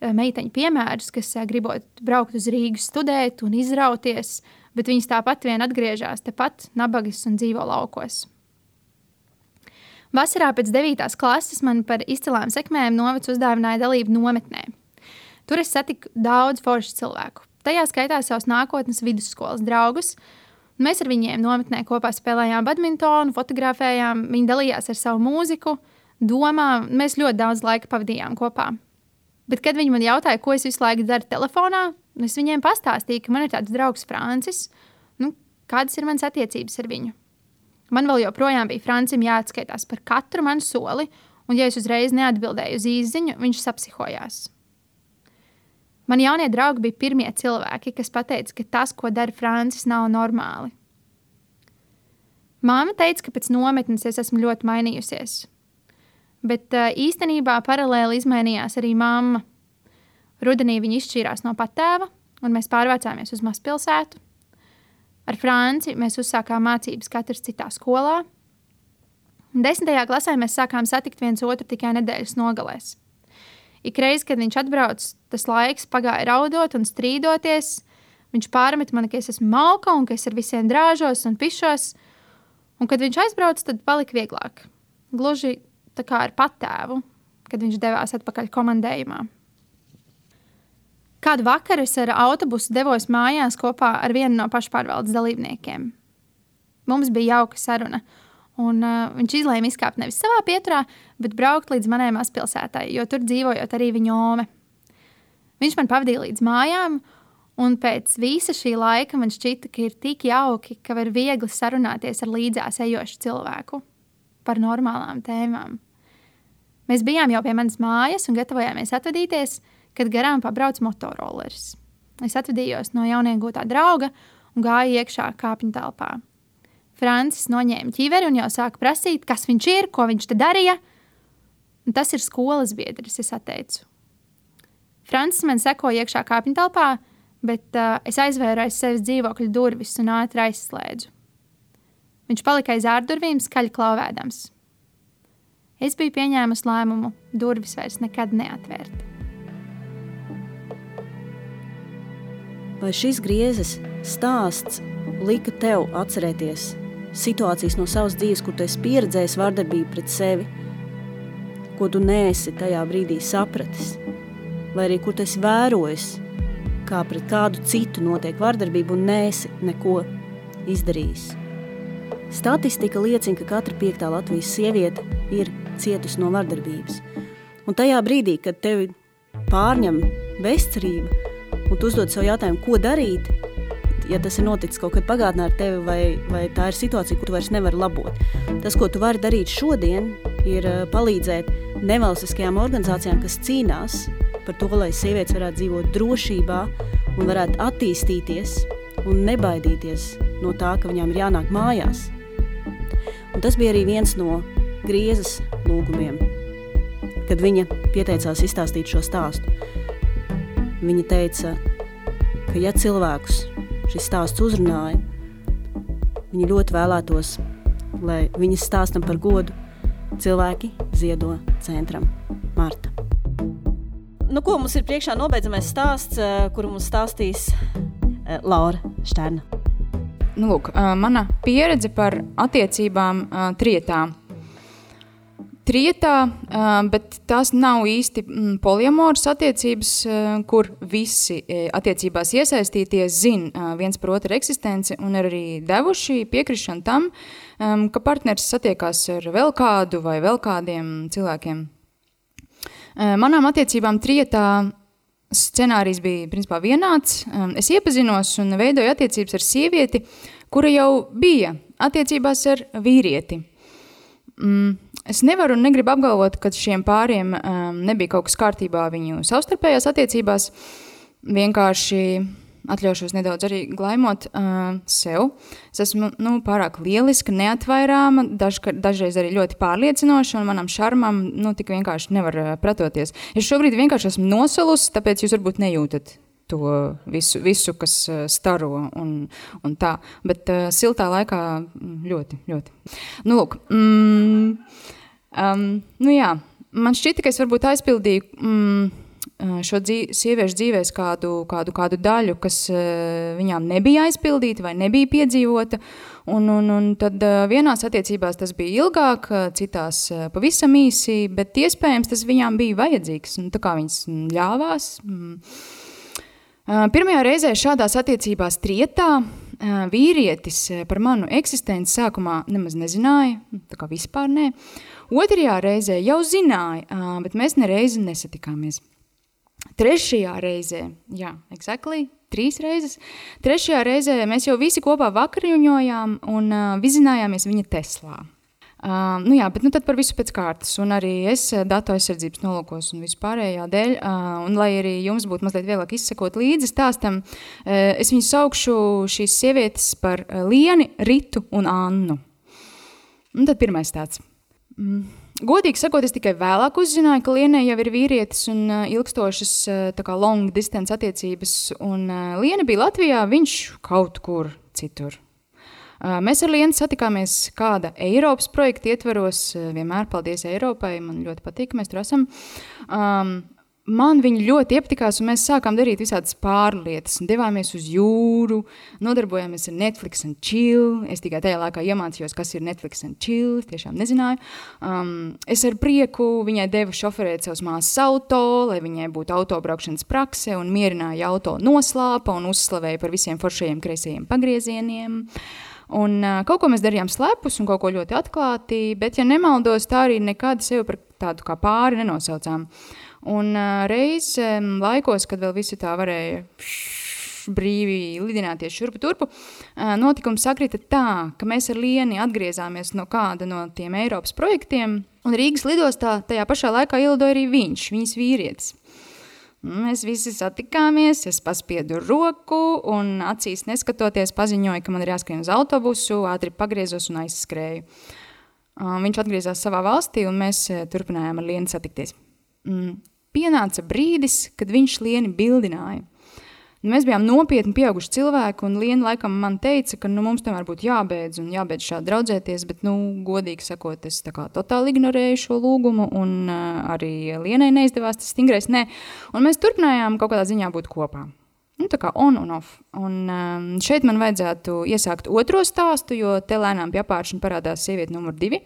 meiteņu piemērus, kas eh, gribot braukt uz Rīgu studēt un izrauties, bet viņas tāpat vien atgriežas tepat nabagas un dzīvo laukos. Vasarā pēc 9. klases man par izcilām sekmēm novacs uzdāvināja dalību nometnē. Tur es satiku daudz foršu cilvēku. Tajā skaitā savus nākotnes vidusskolas draugus. Mēs ar viņiem nometnē kopā spēlējām badmintonu, fotografējām, viņi dalījās ar savu mūziku, domām. Mēs ļoti daudz laika pavadījām kopā. Bet, kad viņi man jautāja, ko es visu laiku daru telefonā, es viņiem pastāstīju, ka man ir tāds draugs Francis. Nu, kādas ir manas attiecības ar viņu? Man vēl joprojām bija Francim jāatskaitās par katru manu soli, un, ja es uzreiz neatbildēju uz īsiņu, viņš sapsihojās. Mani jaunie draugi bija pirmie cilvēki, kas teica, ka tas, ko dara Francis, nav normāli. Māma teica, ka pēc nometnes es esmu ļoti mainījusies. Bet īstenībā paralēli izmainījās arī mamma. Rudenī viņa izšķīrās no patēva, un mēs pārvācāmies uz mazpilsētu. Ar Franci mēs uzsākām mācības katrs citā skolā. Desmitajā klasē mēs sākām satikt viens otru tikai nedēļas nogalēs. Ikreiz, kad viņš atbrauc, tas laiks pagāja raudot un strīdoties. Viņš pārmet man, ka es esmu malka un ka es ar visiem drāžos un pišos. Un, kad viņš aizbrauca, tad palika vieglāk. Gluži ar patēvu, kad viņš devās atpakaļ komandējumā. Kādu vakaru es ar autobusu devos mājās kopā ar vienu no pašpārvaldes dalībniekiem. Mums bija jauka saruna, un uh, viņš izlēma izkāpt nevis savā pieturā, bet braukt līdz manai mazpilsētai, jo tur dzīvojot arī viņa ome. Viņš man pavadīja līdz mājām, un pēc visa šī laika man šķita, ka ir tik jauki, ka var viegli sarunāties ar līdzās ejošu cilvēku par normālām tēmām. Mēs bijām jau pie manas mājas un gatavojāmies atvadīties, kad garām pabrauc motoroleris. Es atvadījos no jauniegūtā drauga un gāju iekšā kāpņu telpā. Francis noņēma ķiveri un jau sāka prasīt, kas viņš ir, ko viņš te darīja. Un tas ir skolas biedrs, es teicu. Francis man sekoja iekšā kāpņu telpā, bet uh, es aizvēru aiz sevis dzīvokļa durvis un ātri aizslēdzu. Viņš palika aiz ārdurvīm, skaļi klauvēdams. Es biju pieņēmusi lēmumu durvis vairs nekad neatvērt. Vai šis griezes stāsts lika tev atcerēties situācijas no savas dzīves, kur tu esi pieredzējis vardarbību pret sevi, ko tu neesi tajā brīdī sapratis, vai arī kur tu esi vērojis kā pret kādu citu notiek vardarbība un nēsi neko izdarījis. Statistika liecina, ka katra piektā Latvijas sieviete ir cietusi no vardarbības. Un tajā brīdī, kad tevi pārņem bezcerība un tu uzdod sev jautājumu, ko darīt, ja tas ir noticis kaut kad pagātnē ar tevi, vai, vai tā ir situācija, ko tu vairs nevari labot. Tas, ko tu vari darīt šodien, ir eh, palīdzēt nevalstiskajām organizācijām, kas cīnās par to, lai sievietes varētu dzīvot drošībā un varētu attīstīties un nebaidīties no tā, ka viņām ir jānāk mājās. Un tas bija arī viens no griezes lūgumiem, kad viņa pieteicās izstāstīt šo stāstu. Viņa teica, ka ja cilvēkus šis stāsts uzrunāja, viņi ļoti vēlētos, lai viņas stāstam par godu cilvēki ziedo centram Marta. Nu, ko mums ir priekšā nobeidzamais stāsts, eh, kuru mums stāstīs eh, Laura Šterna? Nu, lūk, mana pieredze par attiecībām trietā. Trietā, bet tās nav īsti mm, poliamoras attiecības, kur visi attiecībās iesaistītie zina viens par otru eksistenci un ir arī devuši piekrišanu tam, ka partneris satiekās ar vēl kādu vai vēl kādiem cilvēkiem. Manām attiecībām trietā scenārijs bija principā vienāds. Es iepazinos un veidoju attiecības ar sievieti, kura jau bija attiecībās ar vīrieti. Mm, es nevaru un negribu apgalvot, ka šiem pāriem um, nebija kaut kas kārtībā viņu savstarpējās attiecībās. Vienkārši atļaušos nedaudz arī glaimot uh, sev. Es esmu nu, pārāk lieliska, neatvairāma, daž, dažreiz arī ļoti pārliecinoša, un manam šarmam nu, tik vienkārši nevar uh, pretoties. Es šobrīd vienkārši esmu nosalusi, tāpēc jūs varbūt nejūtat to visu, visu kas uh, staro un, un tā. Bet uh, siltā laikā mm, ļoti, ļoti. Nu, lūk, mm, um, nu jā, man šķita, ka es varbūt aizpildīju. Mm, šo dzīv, sieviešu dzīvēs kādu, kādu, kādu daļu, kas viņām nebija aizpildīta vai nebija piedzīvota. Un, un, un tad vienās attiecībās tas bija ilgāk, citās pavisam īsi, bet iespējams tas viņām bija vajadzīgs. Un tā kā viņas ļāvās. Pirmajā reizē šādās attiecībās trietā vīrietis par manu eksistenci sākumā nemaz nezināja, tā kā vispār nē. Otrajā reizē jau zināja, bet mēs nereizi nesatikāmies. Trešajā reizē, jā, exactly, trīs reizes. Trešajā reizē mēs jau visi kopā vakariņojām un uh, vizinājāmies viņa Teslā. Uh, nu jā, bet nu tad par visu pēc kārtas, un arī es datu aizsardzības nolūkos un vispārējā dēļ, uh, un lai arī jums būtu mazliet vieglāk izsekot līdzi stāstam, uh, es viņu saukšu šīs sievietes par Lieni, Ritu un Annu. Un tad pirmais tāds. Mm. Godīgi sakot, es tikai vēlāk uzzināju, ka Lienai jau ir vīrietis un ilgstošas long distance attiecības, un Liena bija Latvijā, viņš kaut kur citur. Uh, mēs ar Lienu satikāmies kāda Eiropas projekta ietvaros, uh, vienmēr paldies Eiropai, man ļoti patīk, ka mēs tur esam. Um, man viņi ļoti iepatikās, un mēs sākām darīt visādas pārlietas. Devāmies uz jūru, nodarbojāmies ar Netflix un chill. Es tikai tajā laikā iemācījos, kas ir Netflix un chill. Es tiešām nezināju. Um, es ar prieku viņai devu šoferēt savus māsas auto, lai viņai būtu autobraukšanas prakse, un mierināja auto noslāpa un uzslavēja par visiem foršajiem kreisajiem pagriezieniem. Un, uh, kaut ko mēs darījām slepus un kaut ko ļoti atklāti, bet, ja nemaldos, tā arī nekad sevi par tādu kā pāri nenosaucām. Un uh, reiz um, laikos, kad vēl visi tā varēja brīvi lidināties šurpu turpu, uh, notikums sakrita tā, ka mēs ar Lieni atgriezāmies no kāda no tiem Eiropas projektiem, un Rīgas lidostā tajā pašā laikā ielidoja arī viņš, viņas vīrietis. Mēs visi satikāmies, es paspiedu roku un acīs neskatoties paziņoju, ka man ir jāskrien uz autobusu, ātri pagriezos un aizskrēju. Uh, viņš atgriezās savā valstī un mēs turpinājām ar Lienu satikties. Mm pienāca brīdis, kad viņš Lieni bildināja. Nu, mēs bijām nopietni pieauguši cilvēki, un Liena laikam man teica, ka nu, mums tomēr būtu jābeidz un jābeidz šādi draudzēties, bet, nu, godīgi sakot, es totāli ignorēju šo lūgumu, un uh, arī Lienai neizdevās tas stingrais nē, un mēs turpinājām kaut kādā ziņā būt kopā. Nu, tā kā on un off. Un um, šeit man vajadzētu iesākt otro stāstu, jo te lēnām pie apāršana parādās sieviete numur divi,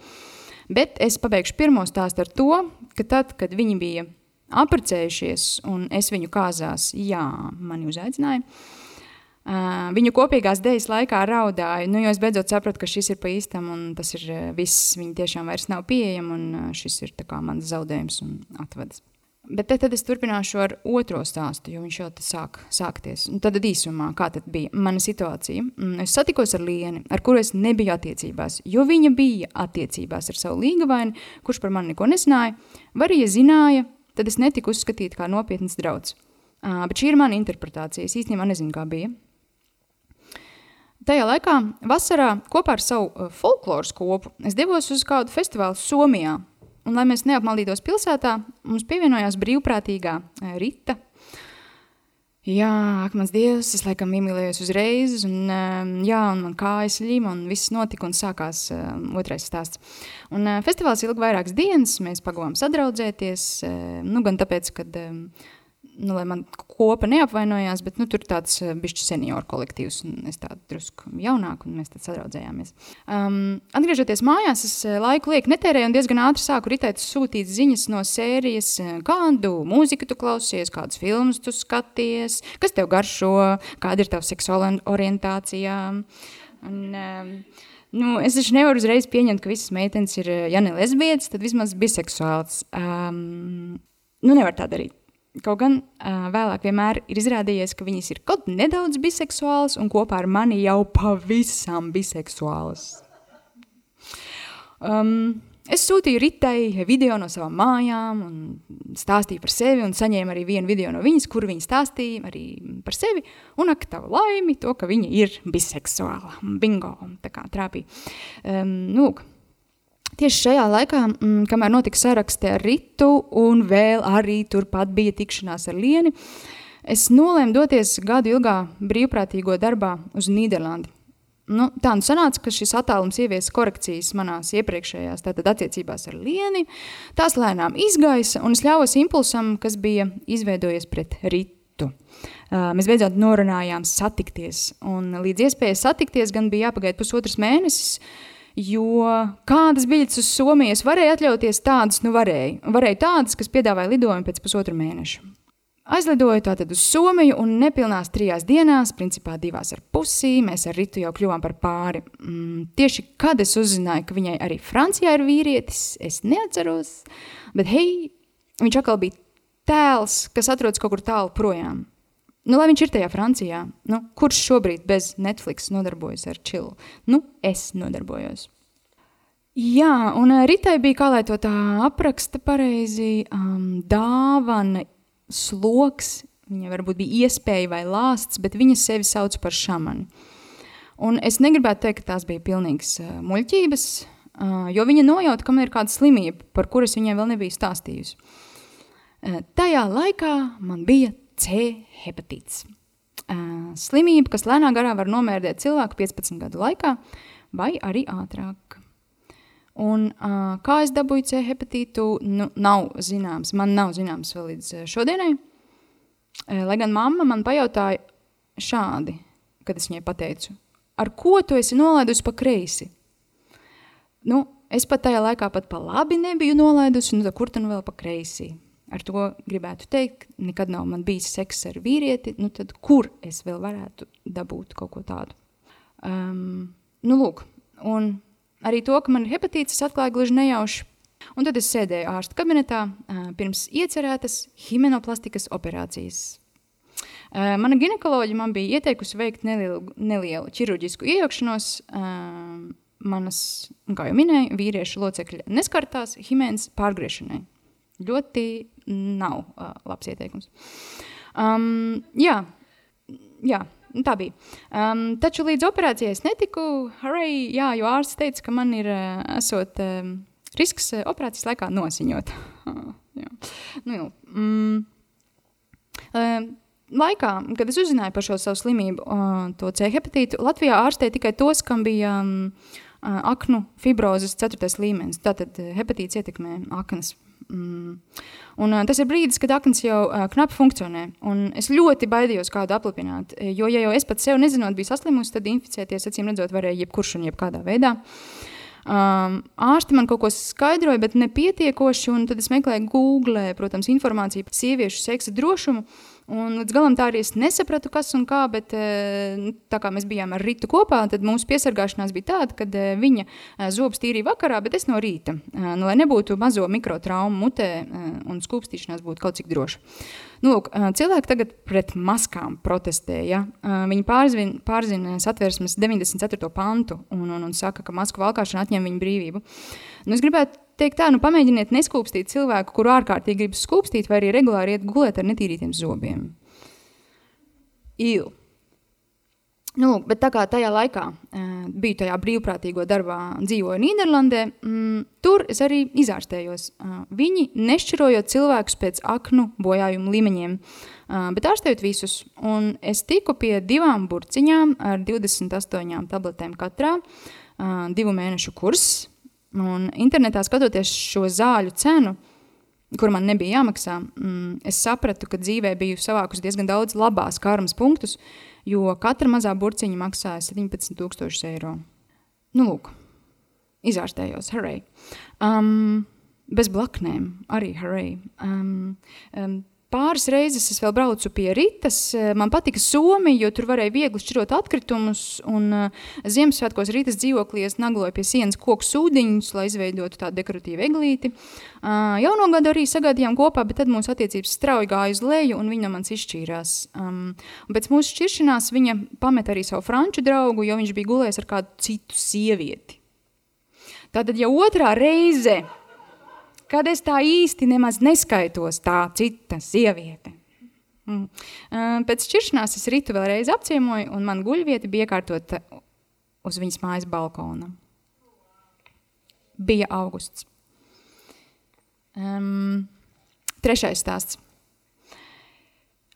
bet es pabeigšu pirmo stāstu ar to, ka tad, kad viņi bija aprecējušies, un es viņu kāzās, jā, mani uzaicināja. Uh, viņu kopīgās dēļas laikā raudāju, nu, jo es beidzot sapratu, ka šis ir pa īstam, un tas ir viss. Viņa tiešām vairs nav pieejama, un šis ir mans zaudējums un atvads. Bet te, tad es turpināšu ar otro stāstu, jo viņš jau sāk sākties. Un tad īsumā, kā tad bija mana situācija. Mm, es satikos ar Lienu, ar kuru es nebiju attiecībās, jo viņa bija attiecībās ar savu līgavaini, kurš par mani neko nezināja, vai arī ja zināja, tad es netiku uzskatīta kā nopietns draugs. Uh, bet šī ir mana interpretācija. Es īstenībā nezinu, kā bija. Tajā laikā, vasarā, kopā ar savu folkloras kopu, es devos uz kādu festivālu Somijā. Un, lai mēs neapmaldītos pilsētā, mums pievienojās brīvprātīgā Rita. Jā, ak, mans dievs, es laikam iemīlējos uzreiz, un, uh, jā, un man kājas ļima, un viss notika, un sākās uh, otrais stāsts. Un uh, festivāls ilga vairākas dienas, mēs pagavām sadraudzēties, uh, nu, gan tāpēc, kad uh, nu, lai man kopa neapvainojās, bet nu, tur tāds uh, bišķi senioru kolektīvs, un es tādu drusku jaunāku, un mēs tad sadraudzējāmies. Um, atgriežoties mājās, es uh, laiku lieku netērēju un diezgan ātri sāku ritēt sūtīt ziņas no sērijas, uh, kādu mūziku tu klausies, kādus filmus tu skaties, kas tev garšo, kāda ir tava seksuāla orientācija. Un, um, Nu, es taču nevaru uzreiz pieņemt, ka visas meitenes ir, ja ne lesbietes, tad vismaz biseksuāls. Um, nu, nevar tā darīt. Kaut gan uh, vēlāk vienmēr ir izrādījies, ka viņas ir kaut nedaudz biseksuālas un kopā ar mani jau pavisam biseksuālas. Um, es sūtīju Ritai video no savām mājām stāstīju par sevi un saņēmu arī vienu video no viņas, kur viņa stāstīja arī par sevi un ak tavu laimi to, ka viņa ir biseksuāla. Bingo, tā kā trāpīja. Um, nu, Tieši šajā laikā, mm, kamēr notika saraksti ar Ritu, un vēl arī turpat bija tikšanās ar Lieni, es nolēmu doties gadu ilgā brīvprātīgo darbā uz Nīderlandi. Nu, tā nu sanāca, ka šis attālums ieviesa korekcijas manās iepriekšējās tātad, attiecībās ar Lieni. Tās lēnām izgaisa, un es ļāvos impulsam, kas bija izveidojies pret Ritu. Uh, mēs beidzot norunājām satikties, un līdz iespējai satikties gan bija jāpagaida pusotras mēnesis, uh, Jo kādas biļetes uz Somiju es varēju atļauties, tādas nu varēju. Varēju tādas, kas piedāvāja lidojumu pēc pusotra mēneša. Aizlidoju tātad uz Somiju un nepilnās trijās dienās, principā divās ar pusī, mēs ar Ritu jau kļuvām par pāri. Mm, tieši kad es uzzināju, ka viņai arī Francijā ir vīrietis, es neatceros, bet hei, viņš atkal bija tēls, kas atrodas kaut kur tālu projām. Nu, lai viņš ir tajā Francijā, nu, kurš šobrīd bez Netflix nodarbojas ar čilu? Nu, es nodarbojos. Jā, un eh, Ritai bija, kā lai to tā apraksta pareizi, um, dāvana, sloks, viņa varbūt bija iespēja vai lāsts, bet viņa sevi sauc par šamani. Un es negribētu teikt, ka tās bija pilnīgas uh, muļķības, uh, jo viņa nojauta, ka man ir kāda slimība, par kuras viņai vēl nebija stāstījusi. Uh, tajā laikā man bija C hepatīts. Uh, slimība, kas lēnā garā var nomērdēt cilvēku 15 gadu laikā, vai arī ātrāk. Un, uh, kā es dabūju C hepatītu, nu, nav zināms. Man nav zināms vēl līdz šodienai. Uh, lai gan mamma man pajautāja šādi, kad es viņai pateicu, ar ko tu esi nolaidusi pa kreisi? Nu, es pat tajā laikā pat pa labi nebiju nolaidusi, nu, kur tu nu vēl pa kreisi? Ar to gribētu teikt, nekad nav man bijis seks ar vīrieti, nu tad kur es vēl varētu dabūt kaut ko tādu? Um, nu lūk, un arī to, ka man ir hepatīts, es atklāju gluži nejauši. Un tad es sēdēju ārsta kabinetā uh, pirms iecerētas himenoplastikas operācijas. Uh, mana ginekoloģija man bija ieteikusi veikt nelielu, nelielu ķirurģisku iejaukšanos. Uh, manas, kā jau minēju, vīriešu locekļa neskartās himēnas pārgriešanai. Ļoti nav uh, labs ieteikums. Um, jā, jā, tā bija. Um, taču līdz operācijai es netiku. Hooray, jā, jo ārsts teica, ka man ir uh, esot, um, risks uh, operācijas laikā nosiņot. Nu, jā. Mm. Um, laikā, kad es uzzināju par šo savu slimību, uh, to C hepatītu, Latvijā ārstēja tikai tos, kam bija um, uh, aknu fibrozes ceturtais līmenis. Tātad hepatīts ietekmē aknas. Mm. Un, uh, tas ir brīdis, kad akns jau uh, knapi funkcionē. Un es ļoti baidījos kādu aplipināt. Jo, ja jau es pats sev nezinot, biju saslimusi, tad inficēties, acīm redzot, varēja jebkurš un jebkādā veidā. Um, ārsti man kaut ko skaidroja, bet nepietiekoši. Tad es meklēju Google, protams, informāciju par sieviešu seksa drošumu. Un līdz galam tā arī es nesapratu, kas un kā, bet eh, tā kā mēs bijām ar Rītu kopā, tad mūsu piesargāšanās bija tāda, ka eh, viņa eh, zobus tīrīja vakarā, bet es no rīta, nu, lai nebūtu mazo mikrotraumu mutē un skūpstīšanās būtu kaut cik droša. Nu, lūk, cilvēki tagad pret maskām protestē. Ja? Viņi pārzina, pārzina satversmes 94. pantu un, un, un saka, ka masku valkāšana atņem viņu brīvību. Nu, es gribētu teikt tā, nu pamēģiniet neskūpstīt cilvēku, kuru ārkārtīgi grib skūpstīt, vai arī regulāri iet gulēt ar netīrītiem zobiem. Īlu. Nu, bet tā kā tajā laikā uh, biju tajā brīvprātīgo darbā, dzīvoju Nīderlandē, mm, tur es arī izārstējos. Uh, viņi nešķirojot cilvēkus pēc aknu bojājumu līmeņiem, uh, bet ārstējot visus. Un es tiku pie divām burciņām ar 28 tabletēm katrā, uh, divu mēnešu kurss. Un internetā skatoties šo zāļu cenu, kur man nebija jāmaksā, mm, es sapratu, ka dzīvē biju savākus diezgan daudz labās karmas punktus, jo katra mazā burciņa maksāja 17,000 eiro. Nu, lūk, izārstējos, hurray. Um, bez blaknēm, arī hurray. Um, um, Pāris reizes es vēl braucu pie Rītas. Eh, man patika Somija, jo tur varēja viegli šķirot atkritumus. Un uh, Ziemassvētkos Rītas dzīvoklī es nagloju pie sienas koku sūdiņus, lai izveidotu tādu dekoratīvu eglīti. Uh, jauno gadu arī sagaidījām kopā, bet tad mūsu attiecības strauji gāja uz leju un viņa no manis izšķīrās. Um, pēc mūsu šķiršanās viņa pameta arī savu franču draugu, jo viņš bija gulējis ar kādu citu sievieti. Tātad jau otrā reize kad es tā īsti nemaz neskaitos tā cita sieviete. Mm. Pēc šķiršanās es ritu vēlreiz apciemoju, un man guļvieta bija iekārtota uz viņas mājas balkona. Bija augusts. Um, trešais stāsts.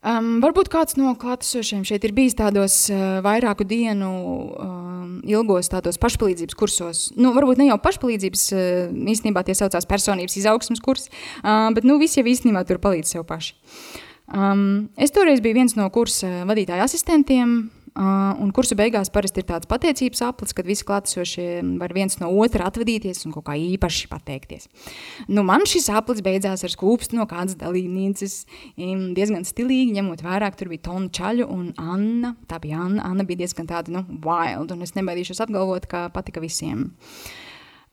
Um, varbūt kāds no klātesošiem šeit ir bijis tādos uh, vairāku dienu um, ilgos tādos pašpalīdzības kursos. Nu, varbūt ne jau pašpalīdzības, uh, īstenībā tie saucās personības izaugsmas kursi, uh, bet nu, visi jau īstenībā tur palīdz sev paši. Um, es toreiz biju viens no kursa vadītāja asistentiem, un kursu beigās parasti ir tāds pateicības aplis, kad visi klātesošie var viens no otra atvadīties un kaut kā īpaši pateikties. Nu, man šis aplis beidzās ar skūpstu no kādas dalībnieces, diezgan stilīgi, ņemot vērā, ka tur bija Tona Čaļu un Anna. Tā bija Anna. Anna bija diezgan tāda, nu, wild, un es nebaidīšos apgalvot, ka patika visiem.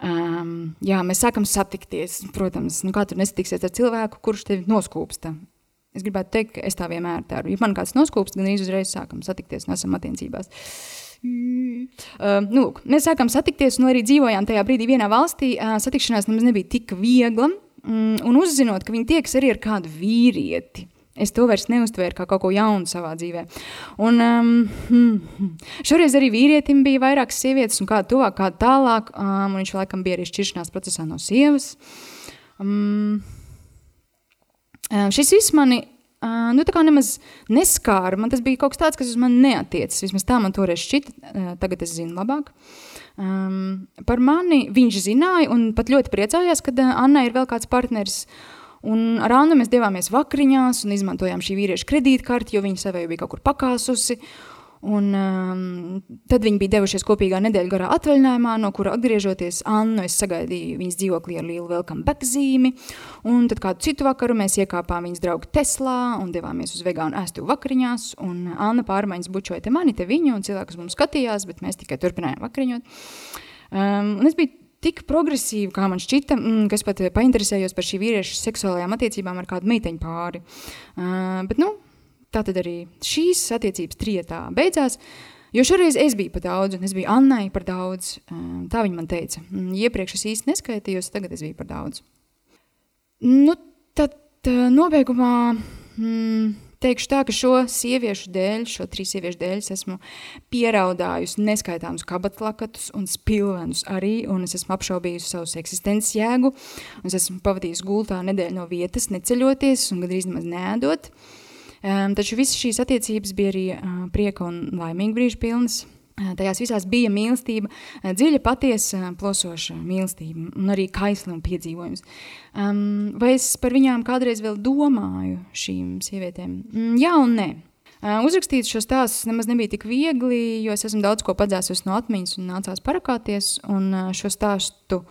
Um, jā, mēs sākam satikties. Protams, nu, kā tur nesatiksies ar cilvēku, kurš tevi noskūpsta. Es gribētu teikt, ka es tā vienmēr daru. Ja man kāds noskūpst, gan uzreiz sākam satikties un esam attiecībās. Uh, nu, lūk, mēs sākām satikties, un arī dzīvojām tajā brīdī vienā valstī. Uh, satikšanās nemaz nebija tik viegla. Um, un uzzinot, ka viņi tieks arī ar kādu vīrieti. Es to vairs neuztvēru kā kaut ko jaunu savā dzīvē. Un, um, šoreiz arī vīrietim bija vairākas sievietes, un kāda tuvāk, kāda tālāk. Um, viņš laikam bija arī šķiršanās procesā no sievas. Um, Šis viss mani nu, nemaz neskāra. Man tas bija kaut kas tāds, kas uz mani neatiecas. Vismaz tā man toreiz šķita. Tagad es zinu labāk. Um, par mani viņš zināja un pat ļoti priecājās, ka Anna ir vēl kāds partneris. Un ar Annu mēs devāmies vakariņās un izmantojām šī vīrieša kredītkarti, jo viņa sevi bija kaut kur pakāsusi. Un, um, tad viņi bija devušies kopīgā nedēļa garā atvaļinājumā, no kura atgriežoties Annu, es sagaidīju viņas dzīvoklī ar lielu welcome back zīmi. Un tad kādu citu vakaru mēs iekāpām viņas draugu Teslā un devāmies uz vegānu ēstu vakariņās. Un Anna pārmaiņas bučoja te mani, te viņu, un cilvēks mums skatījās, bet mēs tikai turpinājām vakariņot. Um, un es biju tik progresīva, kā man šķita, mm, ka es pat painteresējos par šī vīrieša seksuālajām attiecībām ar kādu meiteņu pāri. Uh, bet, nu, Tā tad arī šīs attiecības trietā beidzās. Jo šoreiz es biju par daudz, un es biju Annai par daudz. Ehm, tā viņa man teica. Iepriekš es īsti neskaitījos, tagad es biju par daudz. Nu, tad nobeigumā mm, teikšu tā, ka šo sieviešu dēļ, šo trīs sieviešu dēļ, es esmu pieraudājusi neskaitāmus kabatlakatus un spilvenus arī, un es esmu apšaubījusi savus eksistences jēgu, un es esmu pavadījusi gultā nedēļu no vietas, neceļoties un gandrīz nemaz neēdot. Uh, Um, taču visas šīs attiecības bija arī uh, prieka un laimīga brīža pilnas. Uh, tajās visās bija mīlestība, uh, dziļa, patiesa, plosoša mīlestība un arī kaisla un piedzīvojums. Um, vai es par viņām kādreiz vēl domāju, šīm sievietēm? Mm, jā un nē. Uh, uzrakstīt šo stāstu nemaz nebija tik viegli, jo es esmu daudz ko padzēsus no atmiņas un nācās parakāties. Un uh, šo stāstu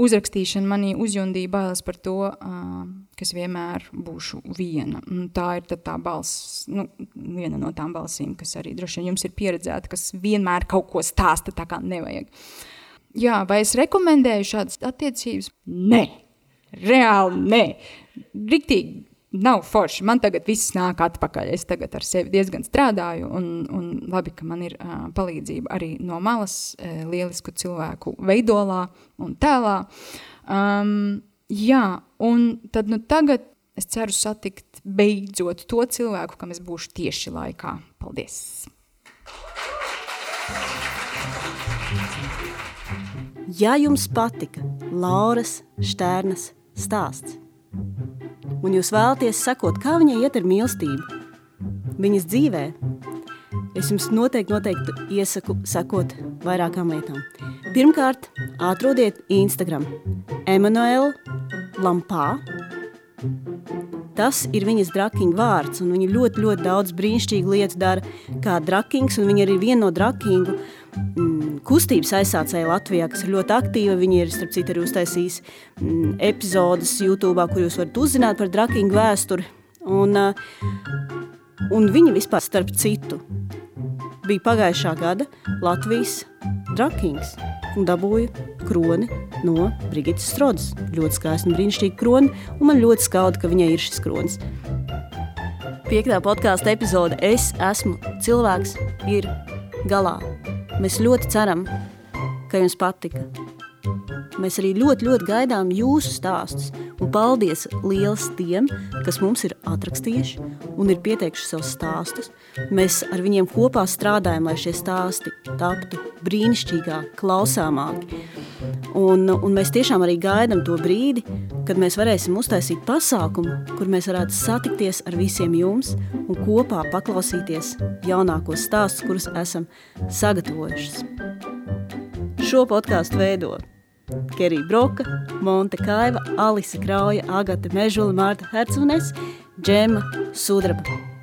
uzrakstīšana manī uzjundīja bailes par to, uh, ka es vienmēr būšu viena. Un tā ir tā balss, nu, viena no tām balsīm, kas arī droši vien jums ir pieredzēta, kas vienmēr kaut ko stāsta tā kā nevajag. Jā, vai es rekomendēju šādas attiecības? Nē, reāli nē. Riktīgi nav forši. Man tagad viss nāk atpakaļ. Es tagad ar sevi diezgan strādāju, un, un labi, ka man ir uh, palīdzība arī no malas, uh, lielisku cilvēku veidolā un tēlā. Um, jā, un tad nu tagad es ceru satikt beidzot to cilvēku, kam es būšu tieši laikā. Paldies! Ja jums patika Lauras Štērnas stāsts, un jūs vēlaties sekot, kā viņai iet ar mīlestību, viņas dzīvē, es jums noteikti, noteikti iesaku sekot vairākām lietām. Pirmkārt, atrodiet Instagram Emanuela Lampā. Tas ir viņas drakinga vārds, un viņa ļoti, ļoti daudz brīnišķīgu lietu dara kā drakings, un viņa ir viena no drakingu mm, kustības aizsācēja Latvijā, kas ir ļoti aktīva. Viņi ir, starp citu, arī uztaisījis mm, epizodes YouTube, kur jūs varat uzzināt par drakingu vēsturi. Un, uh, un viņa vispār, starp citu, bija pagājušā gada Latvijas drakings un dabūja kroni no Brigitas Strodas. Ļoti skaista un brīnišķīga krona, un man ļoti skauda, ka viņai ir šis kronis. Piektā podkāstu epizode Es esmu cilvēks ir galā. Mēs ļoti ceram, ka jums patika. Mēs arī ļoti, ļoti gaidām jūsu stāstus. Un paldies liels tiem, kas mums ir atrakstījuši un ir pieteikuši savus stāstus. Mēs ar viņiem kopā strādājam, lai šie stāsti taptu brīnišķīgāk, klausāmāki. Un, un mēs tiešām arī gaidām to brīdi, kad mēs varēsim uztaisīt pasākumu, kur mēs varētu satikties ar visiem jums un kopā paklausīties jaunākos stāstus, kurus esam sagatavojušas. Šo podkāstu veido Kerija Broka, Monte Kaiva, Alise Krauja, Agate Mežula, Mārta Hercunes, Džema Sudraba.